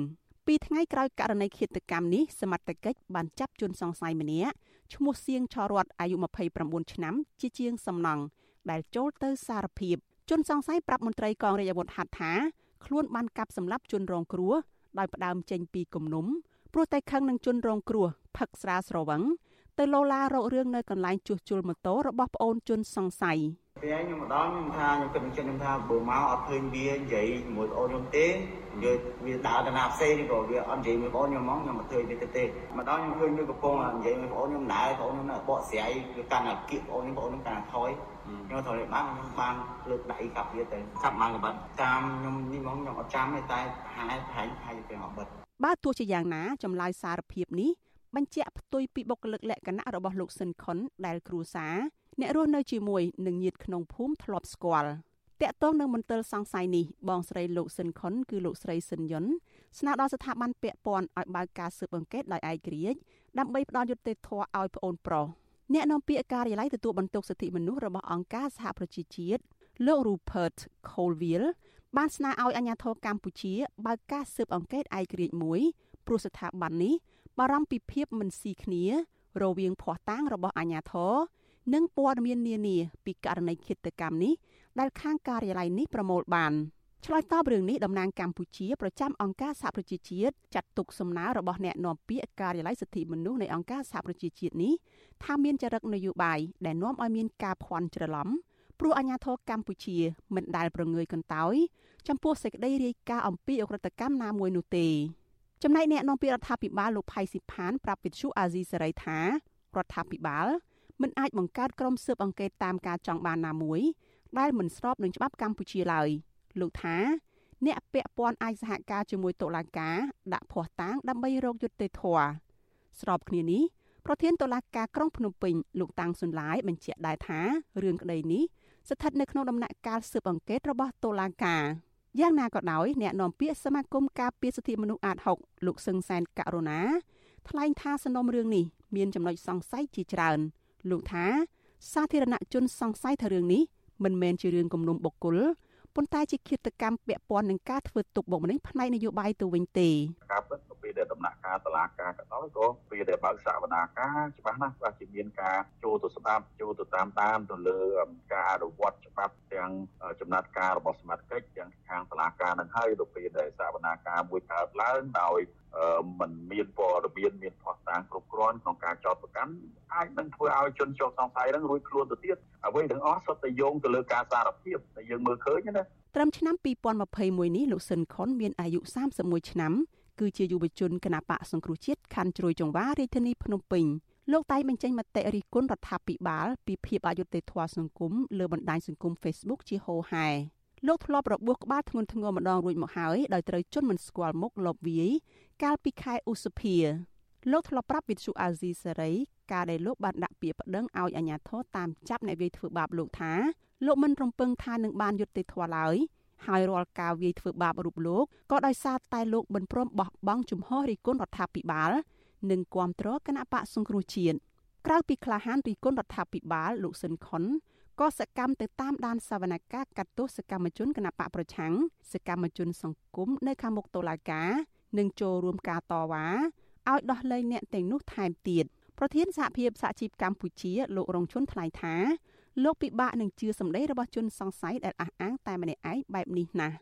ពីថ្ងៃក្រោយករណីឃាតកម្មនេះសមត្ថកិច្ចបានចាប់ជនសង្ស័យម្នាក់ឈ្មោះសៀងឆរតអាយុ29ឆ្នាំ ជាជាងសំណង់ដែលចូលទៅសារភាពជនសង្ស័យប្រាប់មន្ត្រីកងរាជអាវុធហត្ថថាខ្លួនបានកាប់សម្លាប់ជនរងគ្រោះដោយផ្ដើមចេញពីគំនុំព្រោះតែខឹងនឹងជនរងគ្រោះផឹកស្រាស្រវឹងទៅលោឡារករឿងនៅកន្លែងជួសជុលម៉ូតូរបស់ប្អូនជនសង្ស័យ ពេលខ្ញុំម្ដងខ្ញុំថាខ្ញុំគិតចិត្តខ្ញុំថាបើមកអត់ឃើញវានិយាយជាមួយប្អូនខ្ញុំទេនិយាយវាដើរទៅណាផ្សេងក៏វាអត់និយាយមួយប្អូនខ្ញុំហ្មងខ្ញុំអត់ឃើញវាទេទេម្ដងខ្ញុំឃើញវាកំពុងនិយាយមួយប្អូនខ្ញុំដែរប្អូនខ្ញុំនៅបកស្រាយវាកាន់តែគៀកប្អូនខ្ញុំប្អូនខ្ញុំកាន់តែថយខ្ញុំថយបានខ្ញុំបានលើកដៃកាប់វាទៅកាប់មកកបិតតាមខ្ញុំនេះហ្មងខ្ញុំអត់ចាំទេតែហែប្រហែលប្រហែលទៅមកបិទបើទោះជាយ៉ាងណាចម្លើយសារភាពនេះបញ្ជាក់ផ្ទុយពីបុគ្គលិកលក្ខណៈរបស់លោកស៊ិនខុនដែលគ្រួសារ អ្នករស់នៅជាមួយនឹងញាតិក្នុងភូមិធ្លាប់ស្គាល់តាក់ទងនឹងមន្ទិលសង្ស័យនេះបងស្រីលោកស៊ិនខុនគឺលោកស្រីស៊ិនយុនស្នើដល់ស្ថាប័នពាក់ព័ន្ធឲ្យបើកការស៊ើបអង្កេតដោយឯករាជ្យដើម្បីផ្ដល់យុត្តិធម៌ឲ្យប្អូនប្រុសអ្នកនាំពាក្យការិយាល័យទទួលបន្ទុកសិទ្ធិមនុស្សរបស់អង្គការសហប្រជាជាតិលោក Rupert Colville បានស្នើឲ្យអាជ្ញាធរកម្ពុជាបើកការស៊ើបអង្កេតឯករាជ្យមួយព្រោះស្ថាប័ននេះបារម្ភពីភាពមិនស៊ីគ្នារវាងភ័ស្តុតាងរបស់អាជ្ញាធរ និងព័ត៌មាននានាពីករណីឃាតកម្មនេះដែលខាងការិយាល័យនេះប្រមូលបានឆ្លើយតបរឿងនេះតំណាងកម្ពុជាប្រចាំអង្គការសហប្រជាជាតិចាត់ទុកសំណើរបស់អ្នកនាំពាក្យការិយាល័យសិទ្ធិមនុស្សនៃអង្គការសហប្រជាជាតិនេះថាមានចរិតនយោបាយដែលនាំឲ្យមានការភ័ន្តច្រឡំព្រោះអាញាធរកម្ពុជាមិនដែលប្រងើយកន្តើយចំពោះសេចក្តីរាយការណ៍អំពីអក្រិតកម្មណាមួយនោះទេចំណែកអ្នកនាំពាក្យរដ្ឋាភិបាលលោកផៃស៊ីផានប្រាប់វិទ្យុអាស៊ីសេរីថារដ្ឋាភិបាល មិនអាចបង្កើតក្រុមស៊ើបអង្កេតតាមការចង់បានណាមួយដែលមិនស្របនឹងច្បាប់កម្ពុជាឡើយលោកថាអ្នកពាក់ព័ន្ធអាចសហការជាមួយតុលាការដាក់ភ័ស្តុតាងដើម្បីរកយុត្តិធម៌ស្របគ្នានេះប្រធានតុលាការក្រុងភ្នំពេញលោកតាំងសុនឡាយបញ្ជាក់ដែរថារឿងក្តីនេះស្ថិតនៅក្នុងដំណាក់កាលស៊ើបអង្កេតរបស់តុលាការយ៉ាងណាក៏ដោយអ្នកនាំពាក្យសមាគមការពារសិទ្ធិមនុស្សអាត6លោកសឹងសែនករុណាថ្លែងថាសំណុំរឿងនេះមានចំណុចសង្ស័យជាច្រើន លោកថា សាធារណជនសង្ស័យថារឿងនេះមិនមែនជារឿងគំនុំបុគ្គលប៉ុន្តែជាឃាតកម្មពាក់ព័ន្ធនឹងការធ្វើទុកបុកម្នេញផ្នែកនយោបាយទៅវិញទេការពិតទៅ ពេលដែលដំណាក់កាលតឡាការក៏ដោយក៏ពេលដែលបើកសវនាការច្បាស់ណាស់ថាជាមានការចូលទៅស្ដាប់ចូលទៅតាមតាមទៅលើការអនុវត្តច្បាប់ទាំងចំណាត់ការរបស់សមាជិកទាំងខាងតឡាការនឹងហើយទៅពេលដែលសវនាការមួយកើតឡើងដោយมันមានព័ត៌មានមានផុសតាងគ្រប់គ្រាន់ក្នុងការចោទប្រកាន់អាចនឹងធ្វើឲ្យជនជាប់សង្ស័យនឹងរួចខ្លួនទៅទៀតអ្វីទាំងអស់សុទ្ធតែយោងទៅលើការសារភាពដែលយើងមើលឃើញណាត្រឹមឆ្នាំ2021នេះលោកស៊ិនខុនមានអាយុ31ឆ្នាំ គឺជាយុវជនគណបកសង្គ្រោះជាតិខណ្ឌជ្រោយចង្វារាជធានីភ្នំពេញលោកតែងបញ្ចេញមតិរិះគន់រដ្ឋាភិបាលពីភាពអយុត្តិធម៌សង្គមលើបណ្ដាញសង្គម Facebook ជាហូរហែលោកធ្លាប់របួសក្បាលធ្ងន់ធ្ងរម្ដងរួចមកហើយដោយត្រូវជន់មិនស្គាល់មុខលបវាយកាលពីខែឧសភាលោកធ្លាប់ប្រាប់វិទ្យុអាស៊ីសេរីការដែលលោកបានដាក់ពាក្យប្តឹងឲ្យអាជ្ញាធរតាមចាប់អ្នកវាយធ្វើបាបលោកថាលោកមិនរំពឹងថានឹងបានយុត្តិធម៌ឡើយ ហើយរាល់ការវាយធ្វើបាបរូបលោកក៏ដោយសារតែលោកមិនព្រមបោះបង់ជំហររិះគន់រដ្ឋាភិបាលនិងគាំទ្រគណៈបកសង្គ្រោះជាតិក្រៅពីក្លាហានរិះគន់រដ្ឋាភិបាលលោកស៊ិនខុនក៏សកម្មទៅតាមដានសវនកម្មកាត់ទោសសកម្មជនគណបកប្រឆាំងសកម្មជនសង្គមនៅខាងមុខតុលាការ និងចូលរួមការតវ៉ាឲ្យដោះលែងអ្នកទាំងនោះថែមទៀតប្រធានសហភាពសហជីពកម្ពុជាលោករងឈុនថ្លែងថា លោកពិបាកនឹងជឿសម្ដីរបស់ជនសង្ស័យដែលអះអាងតែម្នាក់ឯងបែបនេះណាស់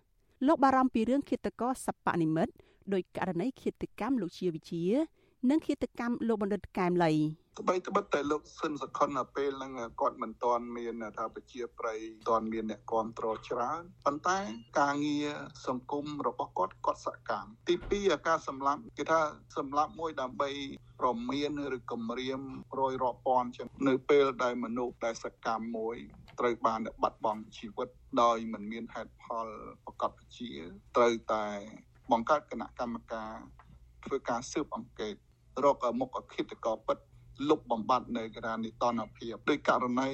លោកបារម្ភពីរឿងឃាតករសពនិមិត្តដោយករណីឃាតកម្មលោកជាវិជា និងឃាតកម្មលោកបណ្ឌិតកែមលី ត្បិតត្បិតតែលោកស៊ិនសខុនពេលហ្នឹងគាត់មិនទាន់មានថាប្រជាប្រិយទាន់មានអ្នកគ្រប់គ្រងច្រើនប៉ុន្តែការងារសង្គមរបស់គាត់គាត់សកម្មទី2ការសម្លាប់គេថាសម្លាប់មួយដើម្បីប្រមានឬគម្រាមរយរាប់ពាន់ចឹងនៅពេលដែលមនុស្សដែលសកម្មមួយត្រូវបានបាត់បង់ជីវិតដោយមិនមានហេតុផលប្រកបវិជ្ជាត្រូវតែបង្កើតគណៈកម្មការធ្វើការស៊ើបអង្កេតរកមុខអគិតកោពិត លុបបំបត្តិនៅករណីតនភាពដោយករណី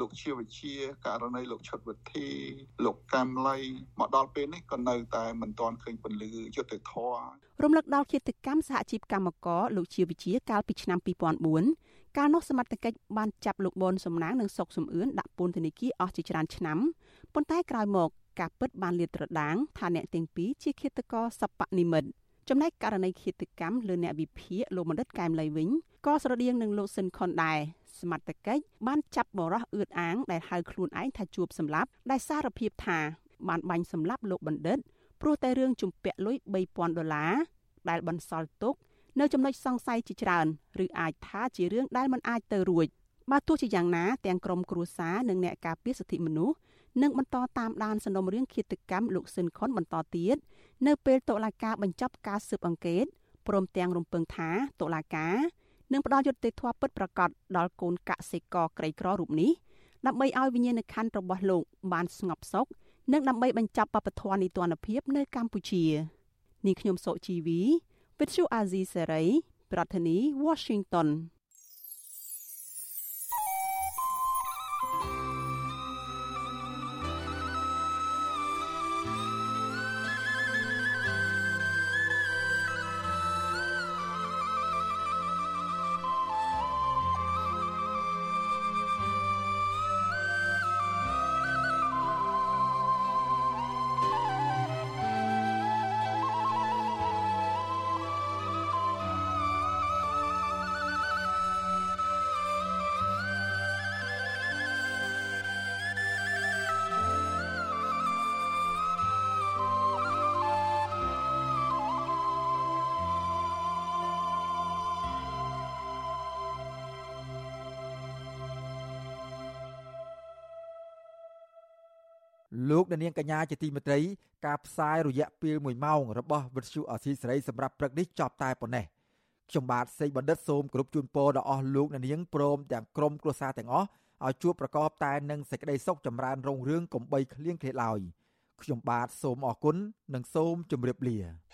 លោកជាវិជាករណីលោកឈុតវិធី លោកកាំលៃមកដល់ពេលនេះក៏នៅតែមិនទាន់ឃើញពន្លឺយុត្តិធម៌រំលឹកដល់គិតកម្មសហជីពកម្មករលោកជាវិជាកាលពីឆ្នាំ2004កាលនោះសមត្ថកិច្ចបានចាប់លោកបនសំណាងនិងសុកសំអឿនដាក់ពន្ធនាគារអស់ជាច្រើនឆ្នាំប៉ុន្តែក្រោយមកការពិតបានលាតត្រដាងថាអ្នកទាំងពីរជាឃាតករសពនិមិត្តចំណែកករណីឃាតកម្មលើអ្នកវិភាគលោកបណ្ឌិតកែមលីវិញ ក៏ស្រដៀងនឹងលោកស៊ិនខុនដែរសមត្ថកិច្ចបានចាប់បរោះអឿតអាងដែលហៅខ្លួនឯងថាជួបសម្លាប់ដែលសារភាពថាបានបាញ់សម្លាប់លោកបណ្ឌិតព្រោះតែរឿងជំពាក់លុយ3000ដុល្លារដែលបន្សល់ទុកនៅចំណុចសង្ស័យជាច្រើនឬអាចថាជារឿងដែលមិនអាចទៅរួចបើទោះជាយ៉ាងណាទាំងក្រមគ្រួសារនិងអ្នកការពារសិទ្ធិមនុស្សនឹងបន្តតាមដានសំណុំរឿងឃាតកម្មលោកស៊ិនខុនបន្តទៀតនៅពេលតុលាការបញ្ចប់ការស៊ើបអង្កេតព្រមទាំងរំពឹងថាតុលាការ នឹងផ្ដល់យុត្តិធម៌ពិតប្រាកដដល់កូនកសិករក្រីក្ររូបនេះដើម្បីឲ្យវិញ្ញាណក្ខន្ធរបស់លោកបានស្ងប់សុខនិងដើម្បីបញ្ចប់បព្វធម៌នីតិរដ្ឋភាពនៅកម្ពុជានាងខ្ញុំសុជីវី With you Azizi Serai ប្រធានាធិបតី Washington លោកនាងកញ្ញាជាទីមេត្រីការផ្សាយរយៈពេល1ម៉ោងរបស់វិទ្យុអសីសេរីសម្រាប់ព្រឹកនេះចប់តែប៉ុណ្ណេះខ្ញុំបាទសេកបណ្ឌិតសូមគោរពជូនពរដល់អស់លោកអ្នកនាងព្រមទាំងក្រុមគ្រួសារទាំងអស់ឲ្យជួបប្រកបតែនឹងសេចក្តីសុខចម្រើនរុងរឿងកំបីគ្លៀងគ្លេឡើយខ្ញុំបាទសូមអរគុណនិងសូមជម្រាបលា